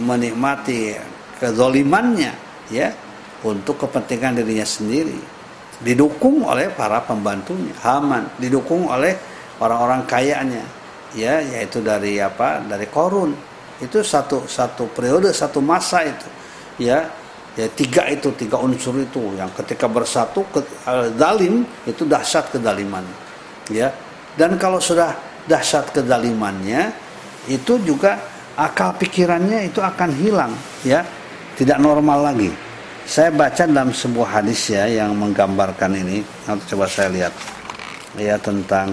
menikmati kezolimannya ya untuk kepentingan dirinya sendiri. Didukung oleh para pembantunya Haman didukung oleh orang-orang kayanya. Ya yaitu dari apa? Dari korun. Itu satu satu periode satu masa itu. Ya ya tiga itu tiga unsur itu. Yang ketika bersatu ke, dalim itu dahsyat kedaliman. Ya dan kalau sudah dahsyat kedalimannya itu juga akal pikirannya itu akan hilang. Ya tidak normal lagi. Saya baca dalam sebuah hadis ya yang menggambarkan ini. Nanti coba saya lihat. Ya tentang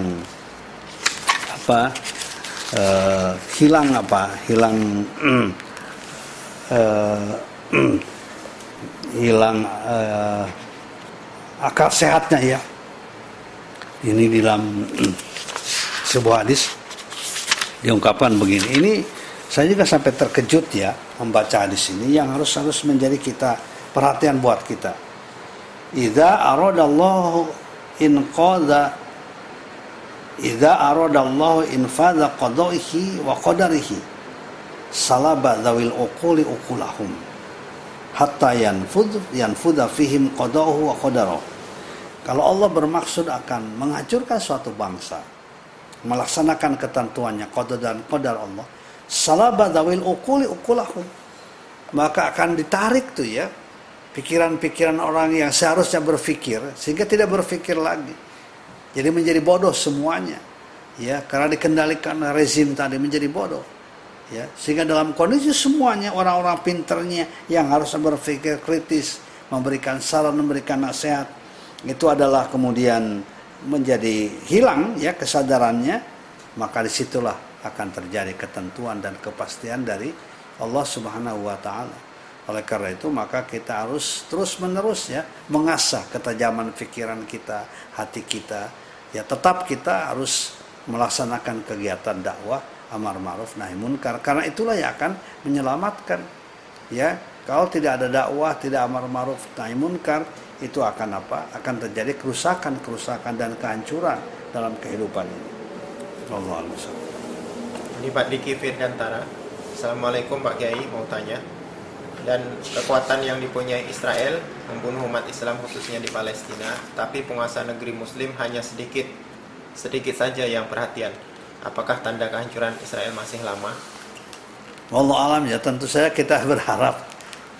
apa uh, hilang apa hilang uh, <clears throat> hilang uh, akal sehatnya ya. Ini di dalam <clears throat> sebuah hadis diungkapkan begini. Ini saya juga sampai terkejut ya membaca hadis ini yang harus harus menjadi kita perhatian buat kita. Idza aradallahu in qada idza aradallahu infadha qada'ihi wa qadarihi salaba dzawil uquli uqulahum hatta yanfud yanfuda fihim qadahu wa qadaruh. Kalau Allah bermaksud akan menghancurkan suatu bangsa, melaksanakan ketentuannya qada dan qadar Allah, salaba dawil ukuli ukulahum. Maka akan ditarik tuh ya pikiran-pikiran orang yang seharusnya berpikir sehingga tidak berpikir lagi. Jadi menjadi bodoh semuanya. Ya, karena dikendalikan rezim tadi menjadi bodoh ya sehingga dalam kondisi semuanya orang-orang pinternya yang harus berpikir kritis memberikan saran memberikan nasihat itu adalah kemudian menjadi hilang ya kesadarannya maka di situlah akan terjadi ketentuan dan kepastian dari Allah Subhanahu wa taala. Oleh karena itu maka kita harus terus menerus ya mengasah ketajaman pikiran kita, hati kita. Ya tetap kita harus melaksanakan kegiatan dakwah amar ma'ruf nahi munkar. Karena itulah yang akan menyelamatkan. Ya kalau tidak ada dakwah tidak amar ma'ruf nahi munkar itu akan apa? Akan terjadi kerusakan-kerusakan dan kehancuran dalam kehidupan ini. Allah ini Pak Diki Firgantara Assalamualaikum Pak Kiai mau tanya dan kekuatan yang dipunyai Israel membunuh umat Islam khususnya di Palestina tapi penguasa negeri muslim hanya sedikit sedikit saja yang perhatian. Apakah tanda kehancuran Israel masih lama? Allah alam ya tentu saja kita <laughs> berharap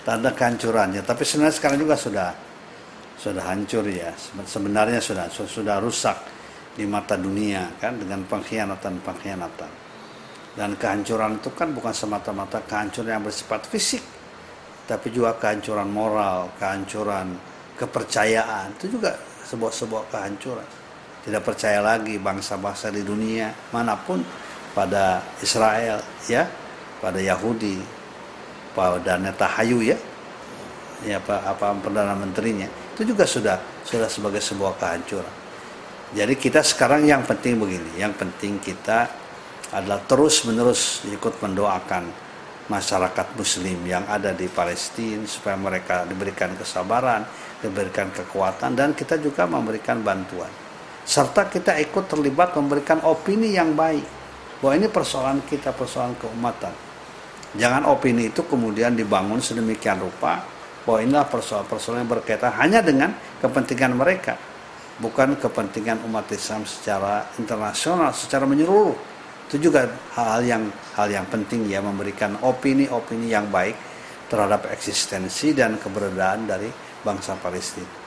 tanda kehancurannya. Tapi sebenarnya sekarang juga sudah sudah hancur ya. Sebenarnya sudah sudah rusak di mata dunia kan dengan pengkhianatan pengkhianatan dan kehancuran itu kan bukan semata-mata kehancuran yang bersifat fisik tapi juga kehancuran moral kehancuran kepercayaan. Itu juga sebuah sebuah kehancuran. Tidak percaya lagi bangsa-bangsa di dunia mana pun pada Israel ya. Pada Yahudi pada Netanyahu ya. Ya apa, apa perdana menterinya. Itu juga sudah sudah sebagai sebuah kehancuran. Jadi kita sekarang yang penting begini. Yang penting kita adalah terus menerus ikut mendoakan masyarakat muslim yang ada di Palestina supaya mereka diberikan kesabaran diberikan kekuatan dan kita juga memberikan bantuan. Serta kita ikut terlibat memberikan opini yang baik. Bahwa ini persoalan kita persoalan keumatan. Jangan opini itu kemudian dibangun sedemikian rupa bahwa inilah persoalan-persoalan yang berkaitan hanya dengan kepentingan mereka bukan kepentingan umat Islam secara internasional secara menyeluruh itu juga hal yang hal yang penting ya memberikan opini-opini yang baik terhadap eksistensi dan keberadaan dari bangsa Palestina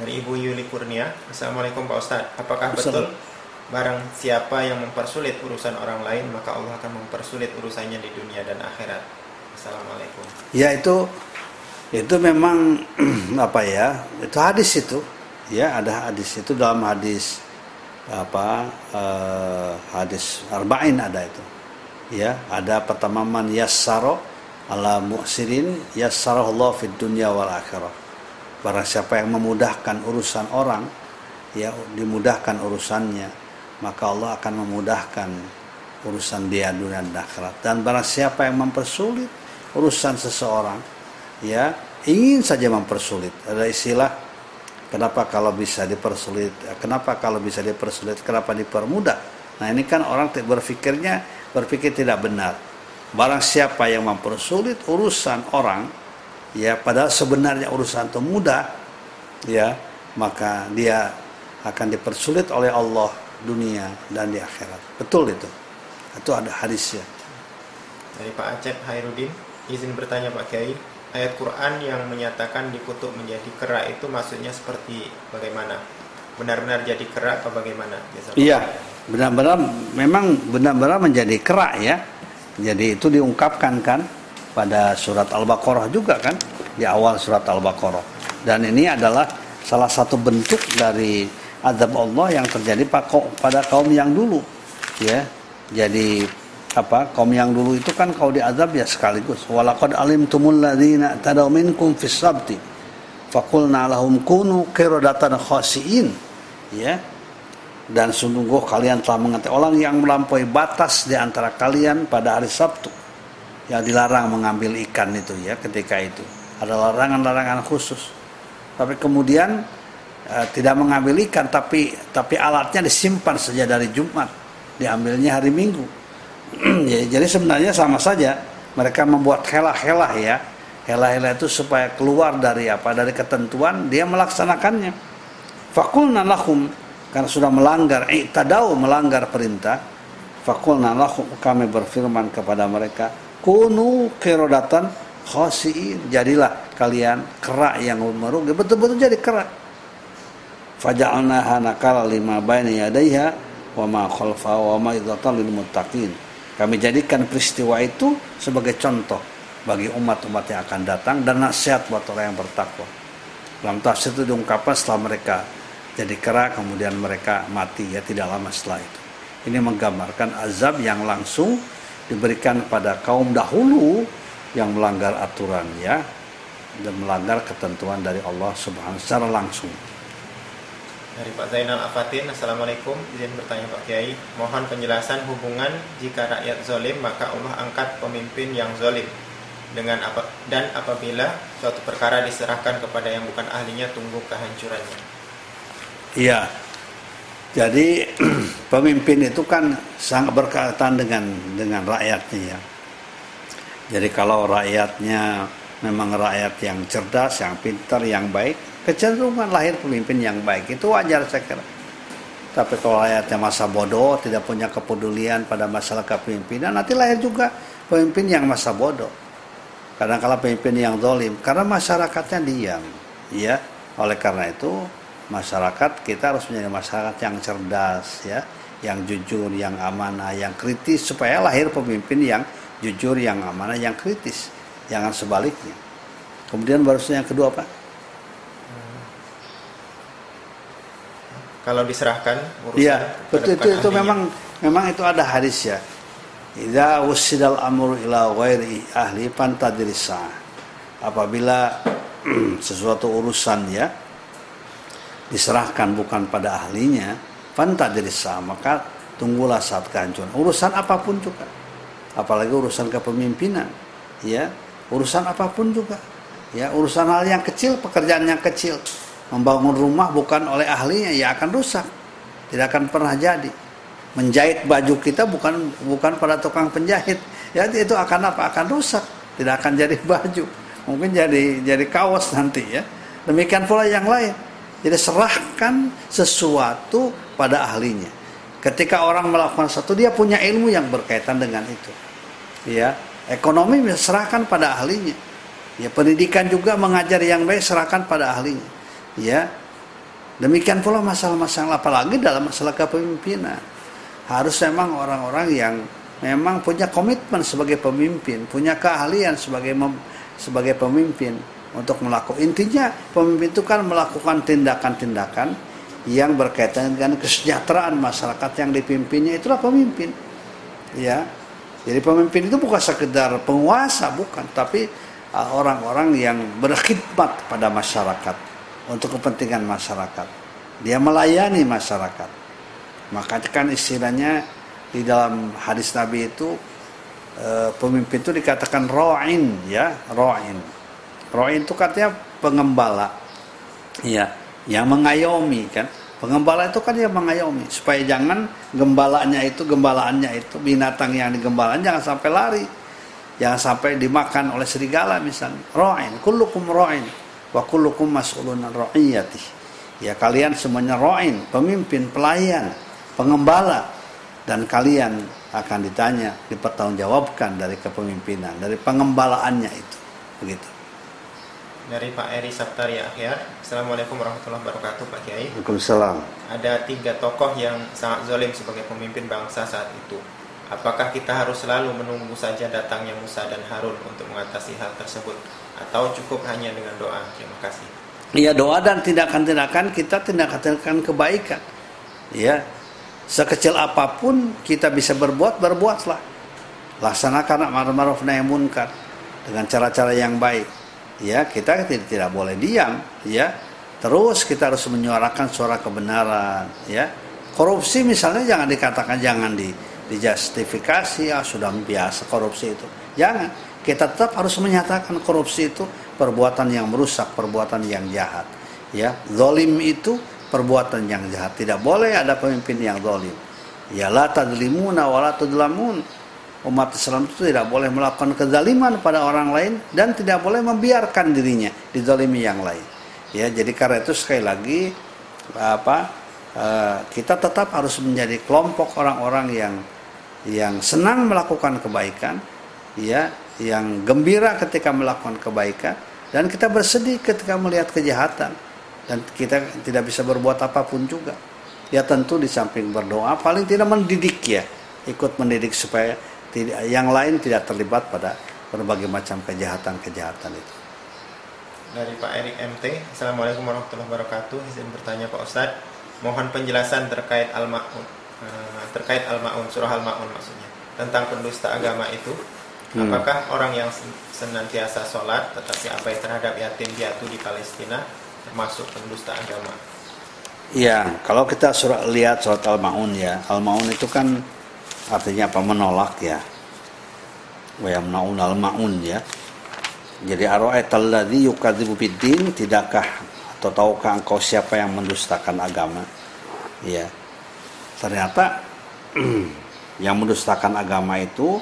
dari Ibu Yuli Kurnia. Assalamualaikum Pak Ustadz. Apakah betul barang siapa yang mempersulit urusan orang lain maka Allah akan mempersulit urusannya di dunia dan akhirat. Assalamualaikum. Ya itu itu memang <clears throat> apa ya itu hadis itu ya ada hadis itu dalam hadis apa uh, hadis arba'in ada itu ya ada pertama man yassaro ala mu'sirin yassarahullah fid dunya wal akhirah Barang siapa yang memudahkan urusan orang, ya dimudahkan urusannya maka Allah akan memudahkan urusan dia dunia dan akhirat. Dan barang siapa yang mempersulit urusan seseorang, ya ingin saja mempersulit. Ada istilah kenapa kalau bisa dipersulit, kenapa kalau bisa dipersulit, kenapa dipermudah. Nah ini kan orang berpikirnya berpikir tidak benar. Barang siapa yang mempersulit urusan orang, ya padahal sebenarnya urusan itu mudah, ya maka dia akan dipersulit oleh Allah dunia dan di akhirat. Betul itu. Itu ada hadisnya. Dari Pak Acep Hairudin, izin bertanya Pak Kiai, ayat Quran yang menyatakan dikutuk menjadi kerak itu maksudnya seperti bagaimana? Benar-benar jadi kerak atau bagaimana? Iya, benar-benar memang benar-benar menjadi kerak ya. Jadi itu diungkapkan kan pada surat Al-Baqarah juga kan di awal surat Al-Baqarah. Dan ini adalah salah satu bentuk dari azab Allah yang terjadi pada kaum yang dulu ya jadi apa kaum yang dulu itu kan kau diazab ya sekaligus. Walaqad alimtumul ladzina tadaw minkum fis sabti. Faqulna lahum kunu qiradatan khasiin. Ya. Dan sungguh kalian telah mengetahui orang yang melampaui batas di antara kalian pada hari Sabtu. Yang dilarang mengambil ikan itu ya ketika itu. Ada larangan-larangan khusus. Tapi kemudian Eh, tidak mengambil ikan tapi tapi alatnya disimpan saja dari Jumat. Diambilnya hari Minggu <clears throat> ya, jadi sebenarnya sama saja. Mereka membuat helah-helah ya. Helah-helah itu supaya keluar dari apa? Dari ketentuan dia melaksanakannya. Fakulna lahum karena sudah melanggar tadau melanggar perintah fakulna lahum kami berfirman kepada mereka kunu kerodatan khosiin jadilah kalian kerak yang merugi. Betul-betul jadi kerak. Faja'alnaha nakala lima baina yadayha wa ma khalfa wa ma idzatan lil muttaqin. Kami jadikan peristiwa itu sebagai contoh bagi umat-umat yang akan datang dan nasihat buat orang yang bertakwa. Dalam tafsir itu diungkapkan setelah mereka jadi kera kemudian mereka mati ya tidak lama setelah itu. Ini menggambarkan azab yang langsung diberikan pada kaum dahulu yang melanggar aturan ya dan melanggar ketentuan dari Allah Subhanahu secara langsung. Dari Pak Zainal Afatin, Assalamualaikum Izin bertanya Pak Kiai Mohon penjelasan hubungan jika rakyat zolim Maka Allah angkat pemimpin yang zolim dengan apa dan apabila suatu perkara diserahkan kepada yang bukan ahlinya tunggu kehancurannya. Iya. Jadi <clears throat> pemimpin itu kan sangat berkaitan dengan dengan rakyatnya ya. Jadi kalau rakyatnya memang rakyat yang cerdas, yang pintar, yang baik, kecenderungan lahir pemimpin yang baik itu wajar saya kira. Tapi kalau rakyatnya masa bodoh, tidak punya kepedulian pada masalah kepemimpinan, nanti lahir juga pemimpin yang masa bodoh. Kadang-kala pemimpin yang dolim, karena masyarakatnya diam. Ya, oleh karena itu masyarakat kita harus menjadi masyarakat yang cerdas, ya, yang jujur, yang amanah, yang kritis, supaya lahir pemimpin yang jujur, yang amanah, yang kritis jangan sebaliknya kemudian baru yang kedua apa kalau diserahkan urusan ya betul itu itu memang memang itu ada hadis ya Idza wusidal amru ila ghairi ahli pantadrisa. Apabila <clears throat> sesuatu urusan ya diserahkan bukan pada ahlinya, pantadrisa, maka tunggulah saat kehancuran. Urusan apa pun juga. Apalagi urusan kepemimpinan, ya urusan apa pun juga ya urusan hal yang kecil pekerjaan yang kecil. Membangun rumah bukan oleh ahlinya ya akan rusak. Tidak akan pernah jadi. Menjahit baju kita bukan bukan pada tukang penjahit. Ya itu akan apa? Akan rusak. Tidak akan jadi <laughs> baju. Mungkin jadi jadi kaos nanti ya. Demikian pula yang lain. Jadi serahkan sesuatu pada ahlinya. Ketika orang melakukan satu dia punya ilmu yang berkaitan dengan itu. Ya Ekonomi serahkan pada ahlinya. Ya, pendidikan juga mengajar yang baik serahkan pada ahlinya. Ya. Demikian pula masalah-masalah apalagi dalam masalah kepemimpinan. Harus memang orang-orang yang memang punya komitmen sebagai pemimpin, punya keahlian sebagai mem, sebagai pemimpin untuk melakukan intinya pemimpin itu kan melakukan tindakan-tindakan yang berkaitan dengan kesejahteraan masyarakat yang dipimpinnya itulah pemimpin ya jadi pemimpin itu bukan sekedar penguasa, bukan, tapi orang-orang yang berkhidmat pada masyarakat untuk kepentingan masyarakat. Dia melayani masyarakat. Maka kan istilahnya di dalam hadis Nabi itu e, pemimpin itu dikatakan ro'in ya, ro'in. Ro'in itu katanya pengembala. Ya, yang mengayomi kan. Pengembala itu kan yang mengayomi supaya jangan gembalanya itu gembalaannya itu binatang yang digembalakan jangan sampai lari. Jangan sampai dimakan oleh serigala misalnya. Ro'in, kullukum ro'in wa kullukum mas'ulun ra'iyati. Ya kalian semuanya ro'in, pemimpin, pelayan, pengembala dan kalian akan ditanya, dipertanggungjawabkan dari kepemimpinan, dari pengembalaannya itu. Begitu. Dari Pak Eri Saptari Akhir. Assalamualaikum warahmatullahi wabarakatuh Pak Kiai. Waalaikumsalam. Ada tiga tokoh yang sangat zolim sebagai pemimpin bangsa saat itu. Apakah kita harus selalu menunggu saja datangnya Musa dan Harun untuk mengatasi hal tersebut? Atau cukup hanya dengan doa? Terima kasih. Iya doa dan tindakan-tindakan kita tindakan-tindakan kebaikan. Ya, sekecil apa pun kita bisa berbuat, berbuatlah. Laksanakan amar ma'ruf nahi munkar dengan cara-cara yang baik. Ya, kita tidak, tidak boleh diam, ya. Terus kita harus menyuarakan suara kebenaran, ya. Korupsi misalnya jangan dikatakan jangan di dijustifikasi ya sudah biasa korupsi itu. Jangan. Kita tetap harus menyatakan korupsi itu perbuatan yang merusak, perbuatan yang jahat. Ya, zalim itu perbuatan yang jahat. Tidak boleh ada pemimpin yang zalim. Ya la tadlimuna wa la tudlamun. Umat Islam itu tidak boleh melakukan kezaliman pada orang lain dan tidak boleh membiarkan dirinya dizalimi yang lain. Ya, jadi karena itu sekali lagi apa eh, kita tetap harus menjadi kelompok orang-orang yang yang senang melakukan kebaikan, ya, yang gembira ketika melakukan kebaikan, dan kita bersedih ketika melihat kejahatan, dan kita tidak bisa berbuat apa pun juga. Ya tentu di samping berdoa, paling tidak mendidik ya, ikut mendidik supaya tidak, yang lain tidak terlibat pada berbagai macam kejahatan-kejahatan itu. Dari Pak Erik MT, Assalamualaikum warahmatullahi wabarakatuh. Izin bertanya Pak Ustadz, mohon penjelasan terkait al-ma'un Eh, terkait al-maun surah al-maun maksudnya tentang pendusta agama itu hmm. apakah orang yang senantiasa sholat tetapi abai terhadap yatim piatu di Palestina termasuk pendusta agama Iya, kalau kita surah lihat surat Al-Maun ya, Al-Maun itu kan artinya apa? Menolak ya. Wa yamnaun al-maun ya. Jadi ara'aital ladzi yukadzibu biddin, tidakkah atau tahukah engkau siapa yang mendustakan agama? Ya ternyata <clears throat> yang mendustakan agama itu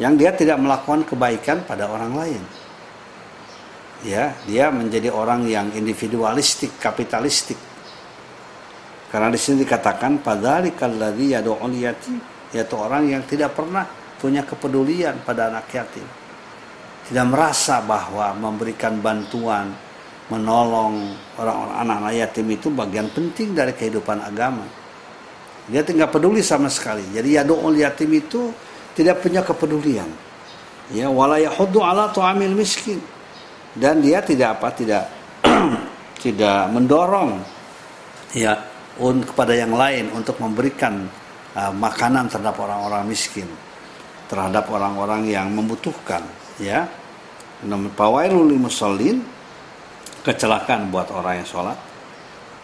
yang dia tidak melakukan kebaikan pada orang lain. Ya, dia menjadi orang yang individualistik, kapitalistik. Karena di sini dikatakan padzalikal ladzi yad'ul yatim, yaitu orang yang tidak pernah punya kepedulian pada anak yatim. Tidak merasa bahwa memberikan bantuan, menolong orang-orang anak-anak yatim itu bagian penting dari kehidupan agama dia tidak peduli sama sekali. Jadi yadu'ul yatim itu tidak punya kepedulian. Ya, wala yahuddu ala tu'amil miskin. Dan dia tidak apa tidak <clears throat> tidak mendorong ya un, kepada yang lain untuk memberikan uh, makanan terhadap orang-orang miskin, terhadap orang-orang yang membutuhkan, ya. Namun musallin kecelakaan buat orang yang sholat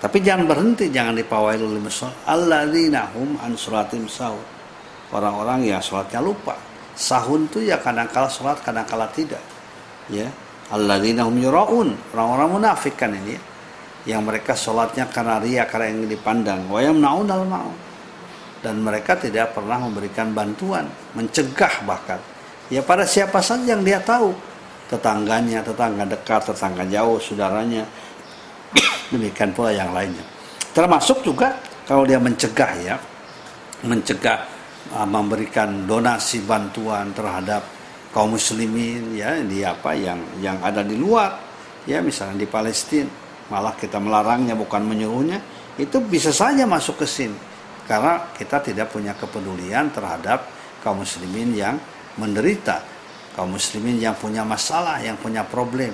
tapi jangan berhenti, jangan dipawai dulu musol. Alladzina hum an sholatim sahur. Orang-orang yang sholatnya lupa. Sahun itu ya kadang-kala sholat, kadang-kala tidak. Ya. Alladzina hum yura'un. Orang-orang munafik kan ini. Yang mereka sholatnya karena ria, karena yang dipandang. Wa yamna'un al ma'un. Dan mereka tidak pernah memberikan bantuan, mencegah bahkan. Ya pada siapa saja yang dia tahu. Tetangganya, tetangga dekat, tetangga jauh, saudaranya demikian pula yang lainnya. Termasuk juga kalau dia mencegah ya mencegah uh, memberikan donasi bantuan terhadap kaum muslimin ya di apa yang yang ada di luar ya misalnya di Palestina. Malah kita melarangnya bukan menyuruhnya. Itu bisa saja masuk ke sini. Karena kita tidak punya kepedulian terhadap kaum muslimin yang menderita. Kaum muslimin yang punya masalah yang punya problem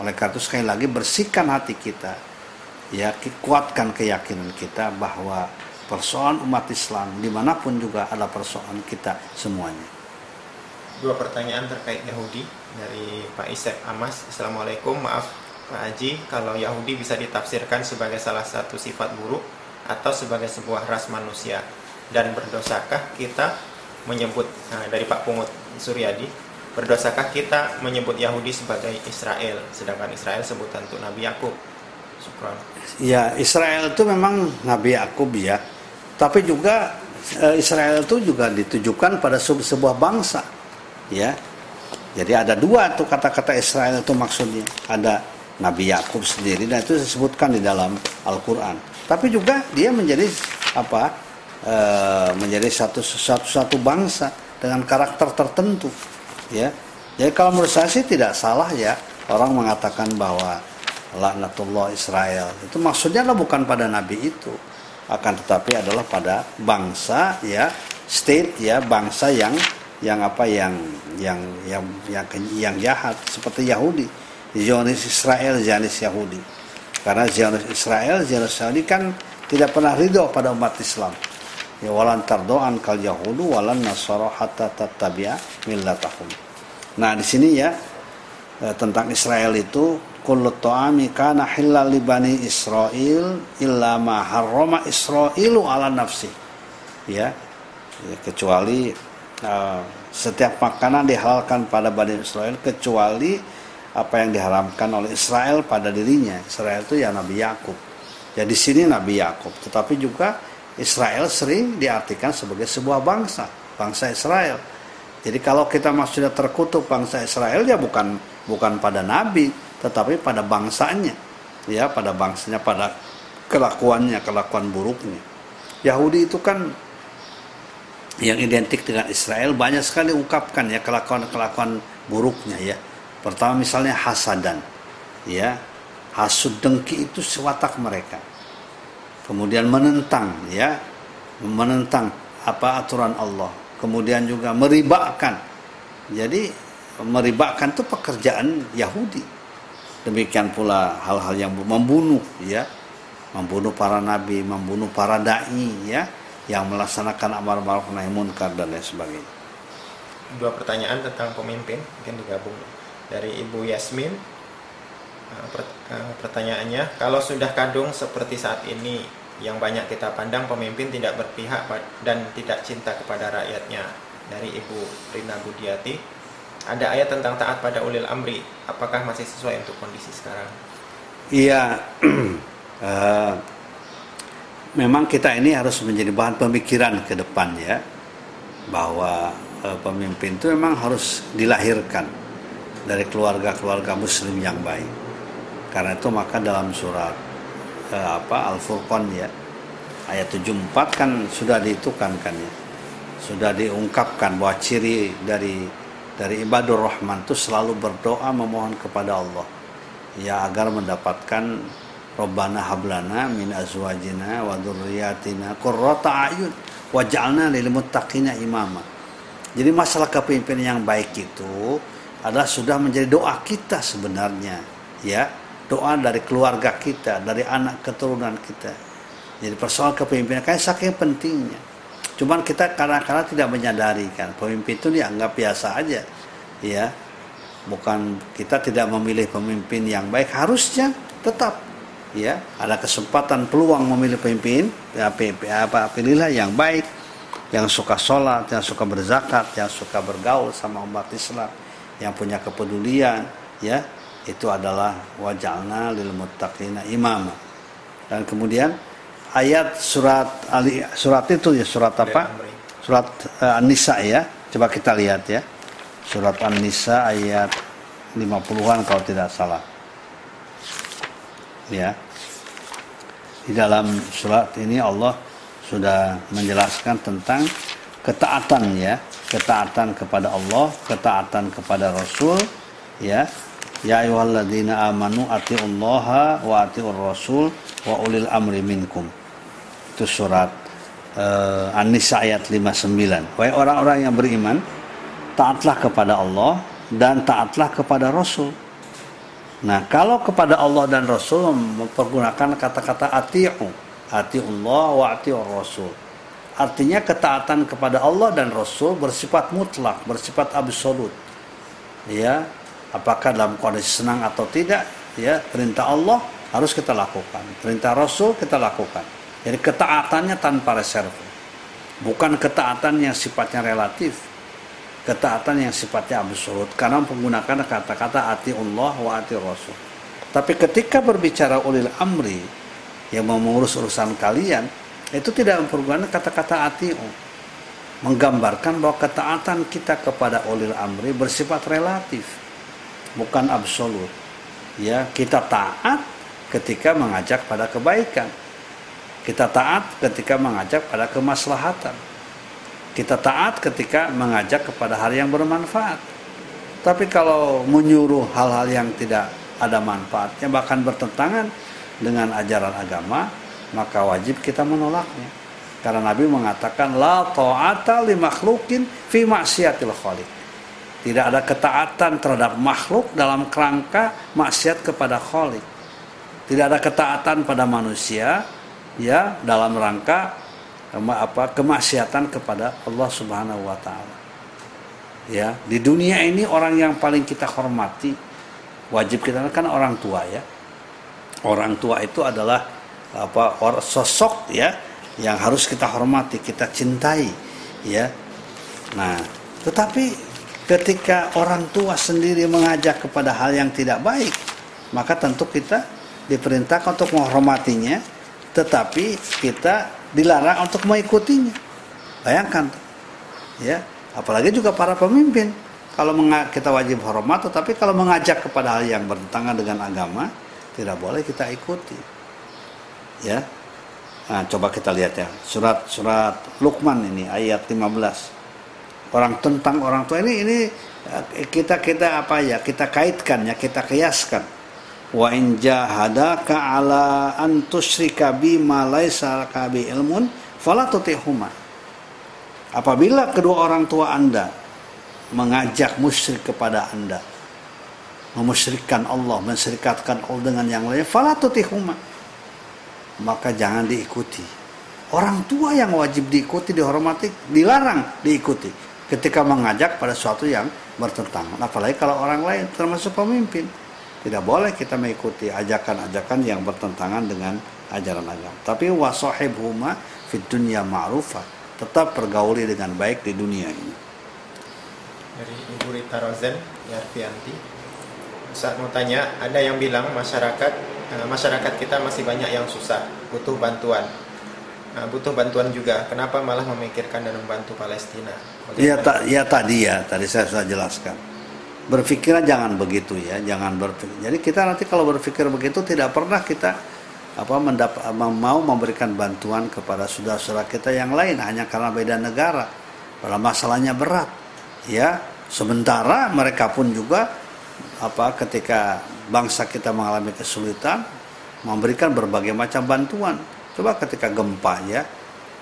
oleh karena itu sekali lagi bersihkan hati kita ya kuatkan keyakinan kita bahwa persoalan umat Islam di mana pun juga ada persoalan kita semuanya. Dua pertanyaan terkait Yahudi dari Pak Isep Amas. Assalamualaikum, maaf Pak Haji, kalau Yahudi bisa ditafsirkan sebagai salah satu sifat buruk, atau sebagai sebuah ras manusia? Dan berdosakah kita menyebut nah, dari Pak Pungut Suryadi, berdosakah kita menyebut Yahudi sebagai Israel, sedangkan Israel sebutan untuk Nabi Yakub? Syukran. Ya, Israel itu memang Nabi Yakub ya. Tapi juga eh, Israel itu juga ditujukan pada sebuah bangsa. Ya. Jadi ada dua tuh kata-kata Israel itu maksudnya. Ada Nabi Yakub sendiri dan itu disebutkan di dalam Al-Qur'an. Tapi juga dia menjadi apa? e, menjadi satu satu satu bangsa dengan karakter tertentu ya. Jadi kalau menurut saya sih tidak salah ya orang mengatakan bahwa laknatullah Israel. Itu maksudnya adalah bukan pada nabi itu. Akan tetapi adalah pada bangsa ya state ya bangsa yang yang apa yang yang yang yang, yang jahat. Seperti Yahudi. Zionis Israel Zionis Yahudi. Karena Zionis Israel Zionis Yahudi kan tidak pernah ridho pada umat Islam ya walan tardoan kal yahudu walan nasara hatta tattabi'a millatahum. Nah di sini ya eh, tentang Israel itu kullu ta'ami kana halal li bani Israel illa ma harrama Israilu ala nafsi. Ya, ya kecuali uh, setiap makanan dihalalkan pada bani Israel kecuali apa yang diharamkan oleh Israel pada dirinya. Israel itu ya Nabi Yakub. Ya di sini Nabi Yakub tetapi juga Israel sering diartikan sebagai sebuah bangsa, bangsa Israel. Jadi kalau kita maksudnya terkutuk bangsa Israel ya bukan bukan pada nabi, tetapi pada bangsanya. Ya, pada bangsanya, pada kelakuannya, kelakuan buruknya. Yahudi itu kan yang identik dengan Israel banyak sekali ungkapkan ya kelakuan-kelakuan buruknya ya. Pertama misalnya hasadan. Ya, hasud dengki itu sewatak mereka kemudian menentang ya. Menentang apa aturan Allah. Kemudian juga meribakan jadi meribakan itu pekerjaan Yahudi. Demikian pula hal-hal yang membunuh ya. Membunuh para nabi membunuh para dai ya. Yang melaksanakan amar ma'ruf nahi munkar dan lain sebagainya. Dua pertanyaan tentang pemimpin mungkin digabung. Dari Ibu Yasmin pertanyaannya kalau sudah kadung seperti saat ini yang banyak kita pandang pemimpin tidak berpihak dan tidak cinta kepada rakyatnya dari Ibu Rina Budiati ada ayat tentang taat pada ulil amri apakah masih sesuai untuk kondisi sekarang? Iya uh, <clears throat> memang kita ini harus menjadi bahan pemikiran ke depan ya bahwa uh, pemimpin itu memang harus dilahirkan dari keluarga-keluarga muslim yang baik karena itu maka dalam surat eh, apa Al-Furqan ya ayat 74 kan sudah ditukan kan ya. Sudah diungkapkan bahwa ciri dari dari ibadur rahman itu selalu berdoa memohon kepada Allah. Ya agar mendapatkan Rabbana hablana min azwajina wa dzurriyyatina qurrata ayun waj'alna lil muttaqina imama. Jadi masalah kepemimpinan yang baik itu adalah sudah menjadi doa kita sebenarnya, ya doa dari keluarga kita, dari anak keturunan kita. Jadi persoalan kepemimpinan kayak saking pentingnya. Cuman kita kadang-kadang tidak menyadari kan, pemimpin itu dianggap biasa aja. Ya. Bukan kita tidak memilih pemimpin yang baik harusnya tetap ya ada kesempatan peluang memilih pemimpin ya, apa pilihlah yang baik yang suka sholat yang suka berzakat yang suka bergaul sama umat Islam yang punya kepedulian ya itu adalah wajalna lil muttaqina imama. Dan kemudian ayat surat Ali surat itu ya surat apa? Surat uh, An-Nisa ya. Coba kita lihat ya. Surat An-Nisa ayat 50-an kalau tidak salah. Ya. Di dalam surat ini Allah sudah menjelaskan tentang ketaatan ya, ketaatan kepada Allah, ketaatan kepada Rasul ya, Ya ayyuhalladzina amanu atiullaha wa atiur rasul wa ulil amri minkum. Itu surat uh, An-Nisa ayat 59. Wahai orang-orang yang beriman, taatlah kepada Allah dan taatlah kepada Rasul. Nah, kalau kepada Allah dan Rasul mempergunakan kata-kata ati'u, atiullah wa atiur rasul. Artinya ketaatan kepada Allah dan Rasul bersifat mutlak, bersifat absolut. Ya, apakah dalam kondisi senang atau tidak ya perintah Allah harus kita lakukan perintah Rasul kita lakukan Jadi ketaatannya tanpa reserve. Bukan ketaatan yang sifatnya relatif. Ketaatan yang sifatnya absolut. Karena menggunakan kata-kata ati Allah wa ati Rasul. Tapi ketika berbicara ulil amri yang mengurus urusan kalian, itu tidak mempergunakan kata-kata ati menggambarkan bahwa ketaatan kita kepada ulil amri bersifat relatif bukan absolut. Ya kita taat ketika mengajak pada kebaikan. Kita taat ketika mengajak pada kemaslahatan. Kita taat ketika mengajak kepada hal yang bermanfaat. Tapi kalau menyuruh hal-hal yang tidak ada manfaatnya bahkan bertentangan dengan ajaran agama maka wajib kita menolaknya. Karena Nabi mengatakan la ta'ata li makhlukin fi maksiatil khaliq. Tidak ada ketaatan terhadap makhluk dalam kerangka maksiat kepada khaliq. Tidak ada ketaatan pada manusia ya dalam rangka apa kemaksiatan kepada Allah Subhanahu wa taala. Ya, di dunia ini orang yang paling kita hormati wajib kita kan orang tua ya. Orang tua itu adalah apa sosok ya yang harus kita hormati, kita cintai, ya. Nah, tetapi ketika orang tua sendiri mengajak kepada hal yang tidak baik, maka tentu kita diperintahkan untuk menghormatinya, tetapi kita dilarang untuk mengikutinya. Bayangkan, ya. Apalagi juga para pemimpin, kalau kita wajib hormat, tetapi kalau mengajak kepada hal yang bertentangan dengan agama, tidak boleh kita ikuti. Ya, Nah, coba kita lihat ya. Surat surat Luqman ini ayat 15. Orang tentang orang tua ini ini eh, kita kita apa ya? Kita kaitkan ya, kita kiaskan. Wa in jahadaka ala an tusyrika bi ma laisa bi ilmun fala tutihuma. Apabila kedua orang tua Anda mengajak musyrik kepada Anda, memusyrikkan Allah, menserikatkan Allah dengan yang lain, fala tutihuma maka jangan diikuti. Orang tua yang wajib diikuti, dihormati, dilarang diikuti ketika mengajak pada sesuatu yang bertentangan. Apalagi kalau orang lain, termasuk pemimpin. Tidak boleh kita mengikuti ajakan-ajakan yang bertentangan dengan ajaran agama. Tapi wasohib huma fit dunia ma'rufah. Tetap pergauli dengan baik di dunia ini. Dari Ibu Rita Rozen, Yarfianti. Saat mau tanya, ada yang bilang masyarakat Eh, masyarakat kita masih banyak yang susah, butuh bantuan. Nah, butuh bantuan juga. Kenapa malah memikirkan dan membantu Palestina? Iya, ta ya tadi ya, tadi saya sudah jelaskan. Berpikirnya jangan begitu ya, jangan berpikir. Jadi kita nanti kalau berpikir begitu tidak pernah kita apa mendapat mau memberikan bantuan kepada saudara-saudara kita yang lain hanya karena beda negara. Pada masalahnya berat, ya. Sementara mereka pun juga apa ketika bangsa kita mengalami kesulitan memberikan berbagai macam bantuan. Coba ketika gempa ya,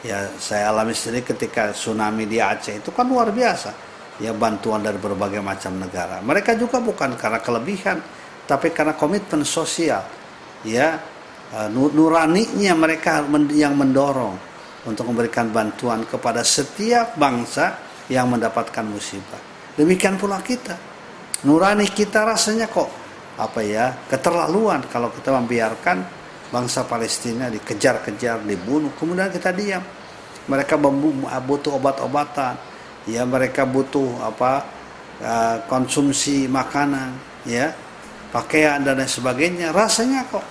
ya saya alami sendiri ketika tsunami di Aceh itu kan luar biasa. Ya bantuan dari berbagai macam negara. Mereka juga bukan karena kelebihan, tapi karena komitmen sosial. Ya eh, nuraninya mereka yang mendorong untuk memberikan bantuan kepada setiap bangsa yang mendapatkan musibah. Demikian pula kita. Nurani kita rasanya kok apa ya keterlaluan kalau kita membiarkan bangsa Palestina dikejar-kejar, dibunuh, kemudian kita diam. Mereka butuh obat-obatan, ya mereka butuh apa uh, konsumsi makanan, ya pakaian dan lain sebagainya. Rasanya kok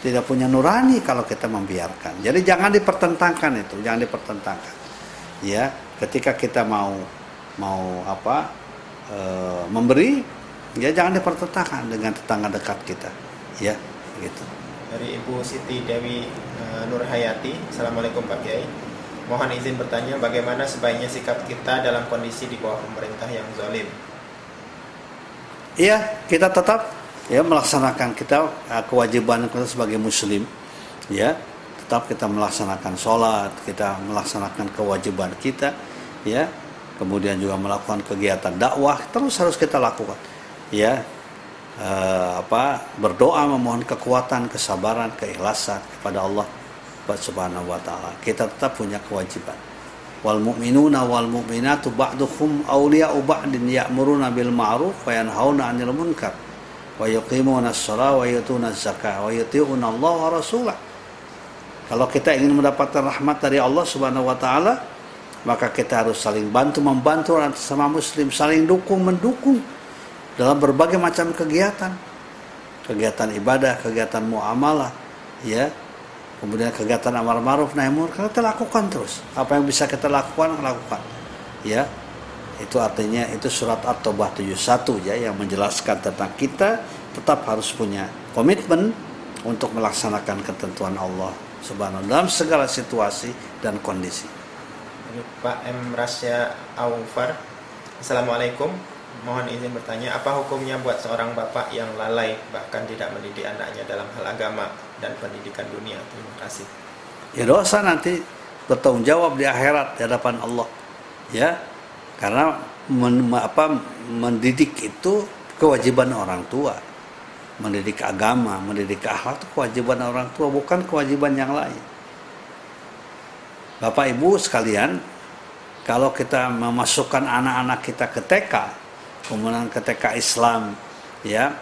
tidak punya nurani kalau kita membiarkan. Jadi jangan dipertentangkan itu, jangan dipertentangkan. Ya, ketika kita mau mau apa e, memberi ya jangan dipertentangkan dengan tetangga dekat kita ya gitu dari Ibu Siti Dewi uh, Nur Hayati. Assalamualaikum Pak Kiai. Mohon izin bertanya bagaimana sebaiknya sikap kita dalam kondisi di bawah pemerintah yang zalim? Iya kita tetap ya melaksanakan kita uh, kewajiban kita sebagai muslim ya. Tetap kita melaksanakan sholat kita melaksanakan kewajiban kita ya. Kemudian juga melakukan kegiatan dakwah terus harus kita lakukan ya uh, apa berdoa memohon kekuatan, kesabaran, keikhlasan kepada Allah Subhanahu wa taala. Kita tetap punya kewajiban. Wal mu'minuna wal mu'minatu ba'duhum awliya'u ba'din ya'muruna bil ma'ruf wa yanhauna 'anil munkar wa yuqimuna as-salata wa yutuna az-zakata wa yuti'una Allah wa rasulah. Kalau kita ingin mendapatkan rahmat dari Allah Subhanahu wa taala, maka kita harus saling bantu membantu sama muslim, saling dukung mendukung dalam berbagai macam kegiatan. Kegiatan ibadah, kegiatan muamalah, ya. Kemudian kegiatan amar ma'ruf nahi munkar kita lakukan terus. Apa yang bisa kita lakukan, lakukan. Ya. Itu artinya itu surat At-Taubah 71 ya yang menjelaskan tentang kita tetap harus punya komitmen untuk melaksanakan ketentuan Allah Subhanahu dalam segala situasi dan kondisi. Pak M Rasya Aufar. Assalamualaikum. Mohon izin bertanya, apa hukumnya buat seorang bapak yang lalai bahkan tidak mendidik anaknya dalam hal agama dan pendidikan dunia? Terima kasih. Ya dosa nanti bertanggung jawab di akhirat di hadapan Allah. Ya, karena men, apa mendidik itu kewajiban orang tua mendidik agama, mendidik akhlak itu kewajiban orang tua, bukan kewajiban yang lain. Bapak Ibu sekalian, kalau kita memasukkan anak-anak kita ke TK, kemudian ke TK Islam, ya,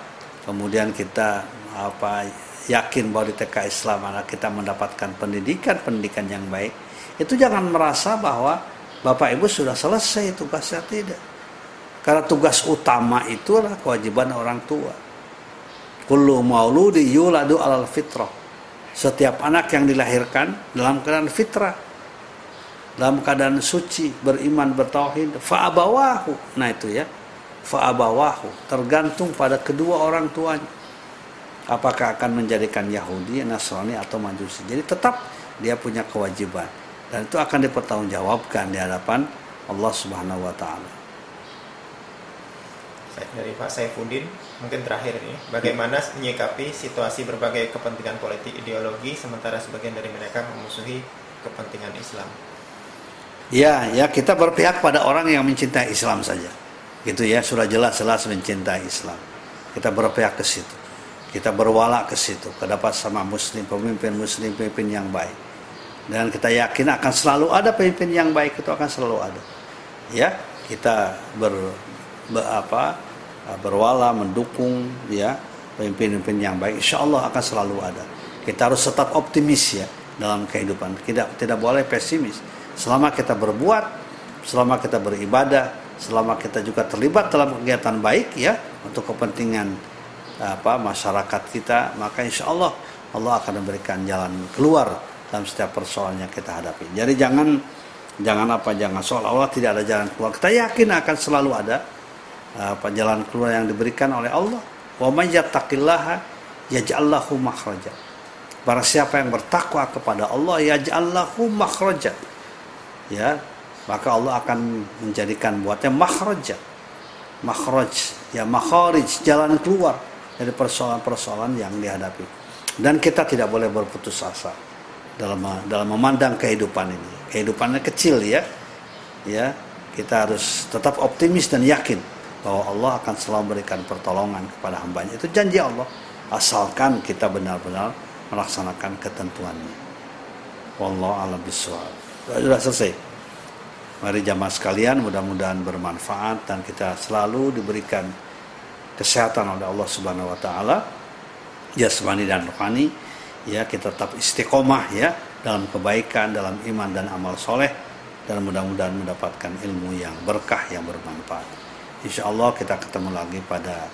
kemudian kita apa yakin bahwa di TK Islam anak kita mendapatkan pendidikan pendidikan yang baik, itu jangan merasa bahwa Bapak Ibu sudah selesai tugasnya tidak. Karena tugas utama itu adalah kewajiban orang tua Kullu mauludi yuladu alal fitrah. Setiap anak yang dilahirkan dalam keadaan fitrah. Dalam keadaan suci, beriman, bertauhid. Fa'abawahu. Nah itu ya. Fa'abawahu. Tergantung pada kedua orang tuanya. Apakah akan menjadikan Yahudi, Nasrani, atau Majusi. Jadi tetap dia punya kewajiban. Dan itu akan dipertanggungjawabkan di hadapan Allah Subhanahu wa taala. Dari Pak Saifuddin, mungkin terakhir ini bagaimana menyikapi situasi berbagai kepentingan politik ideologi sementara sebagian dari mereka memusuhi kepentingan Islam ya ya kita berpihak pada orang yang mencintai Islam saja gitu ya sudah jelas-jelas mencintai Islam. Kita berpihak ke situ. Kita berwala ke situ kedapat sama muslim pemimpin muslim pemimpin yang baik. Dan kita yakin akan selalu ada pemimpin yang baik itu akan selalu ada. Ya kita ber, ber apa berwala mendukung ya pemimpin-pemimpin yang baik insya Allah akan selalu ada. Kita harus tetap optimis ya dalam kehidupan. Tidak tidak boleh pesimis. Selama kita berbuat selama kita beribadah selama kita juga terlibat dalam kegiatan baik ya untuk kepentingan apa masyarakat kita maka insya Allah Allah akan memberikan jalan keluar dalam setiap persoalan yang kita hadapi jadi jangan jangan apa jangan soal Allah tidak ada jalan keluar kita yakin akan selalu ada apa jalan keluar yang diberikan oleh Allah. Wa may yattaqillaha yaj'al lahu makhraja. Barang siapa yang bertakwa kepada Allah yaj'al lahu makhraja. Ya, maka Allah akan menjadikan buatnya makhraja. Makhraj, ya makharij, jalan keluar dari persoalan-persoalan yang dihadapi. Dan kita tidak boleh berputus asa dalam dalam memandang kehidupan ini. Kehidupannya kecil ya. Ya, kita harus tetap optimis dan yakin bahwa Allah akan selalu memberikan pertolongan kepada hambanya. Itu janji Allah. Asalkan kita benar-benar melaksanakan ketentuannya. Wallahu a'lam bishawab. Sudah selesai. Mari jamaah sekalian mudah-mudahan bermanfaat dan kita selalu diberikan kesehatan oleh Allah Subhanahu wa taala jasmani dan rohani ya kita tetap istiqomah ya dalam kebaikan dalam iman dan amal soleh dan mudah-mudahan mendapatkan ilmu yang berkah yang bermanfaat. Insya Allah kita ketemu lagi pada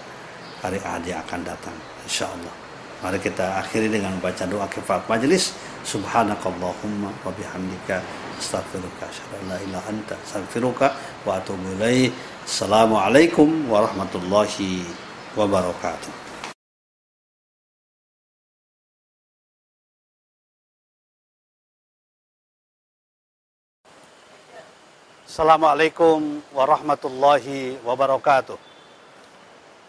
hari ahad yang akan datang. Insya Allah. Mari kita akhiri dengan membaca doa kifat majelis. Subhanakallahumma wa bihamdika astaghfiruka la ilaha anta astaghfiruka wa atubu ilaih. Assalamualaikum warahmatullahi wabarakatuh. Assalamualaikum warahmatullahi wabarakatuh.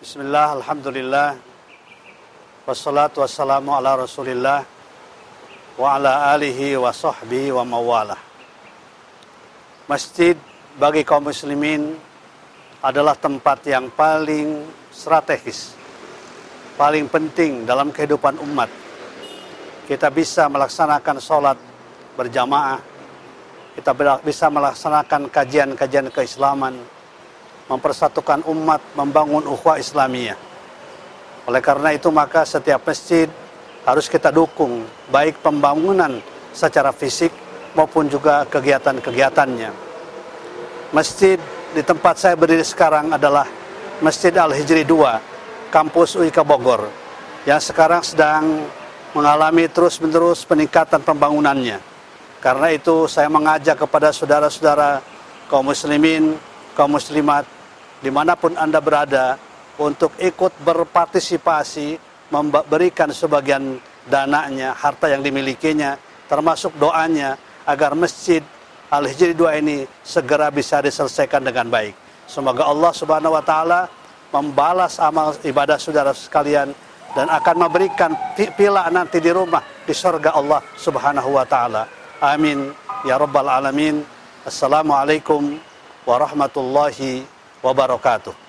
Bismillah, Alhamdulillah. Wassalatu wassalamu ala rasulillah wa ala alihi wa sahbihi wa mawalah. Masjid bagi kaum muslimin adalah tempat yang paling strategis, paling penting dalam kehidupan umat. Kita bisa melaksanakan sholat berjamaah, kita bisa melaksanakan kajian-kajian keislaman, mempersatukan umat, membangun ukhuwah Islamiyah. Oleh karena itu maka setiap masjid harus kita dukung baik pembangunan secara fisik maupun juga kegiatan-kegiatannya. Masjid di tempat saya berdiri sekarang adalah Masjid Al-Hijri 2, kampus UIK Bogor, yang sekarang sedang mengalami terus-menerus peningkatan pembangunannya. Karena itu saya mengajak kepada saudara-saudara kaum muslimin, kaum muslimat, di mana pun Anda berada, untuk ikut berpartisipasi memberikan sebagian dananya, harta yang dimilikinya, termasuk doanya agar masjid Al-Hijri 2 ini segera bisa diselesaikan dengan baik. Semoga Allah Subhanahu wa taala membalas amal ibadah saudara sekalian dan akan memberikan pila nanti di rumah di surga Allah Subhanahu wa taala. Amin ya rabbal alamin. Assalamualaikum warahmatullahi wabarakatuh.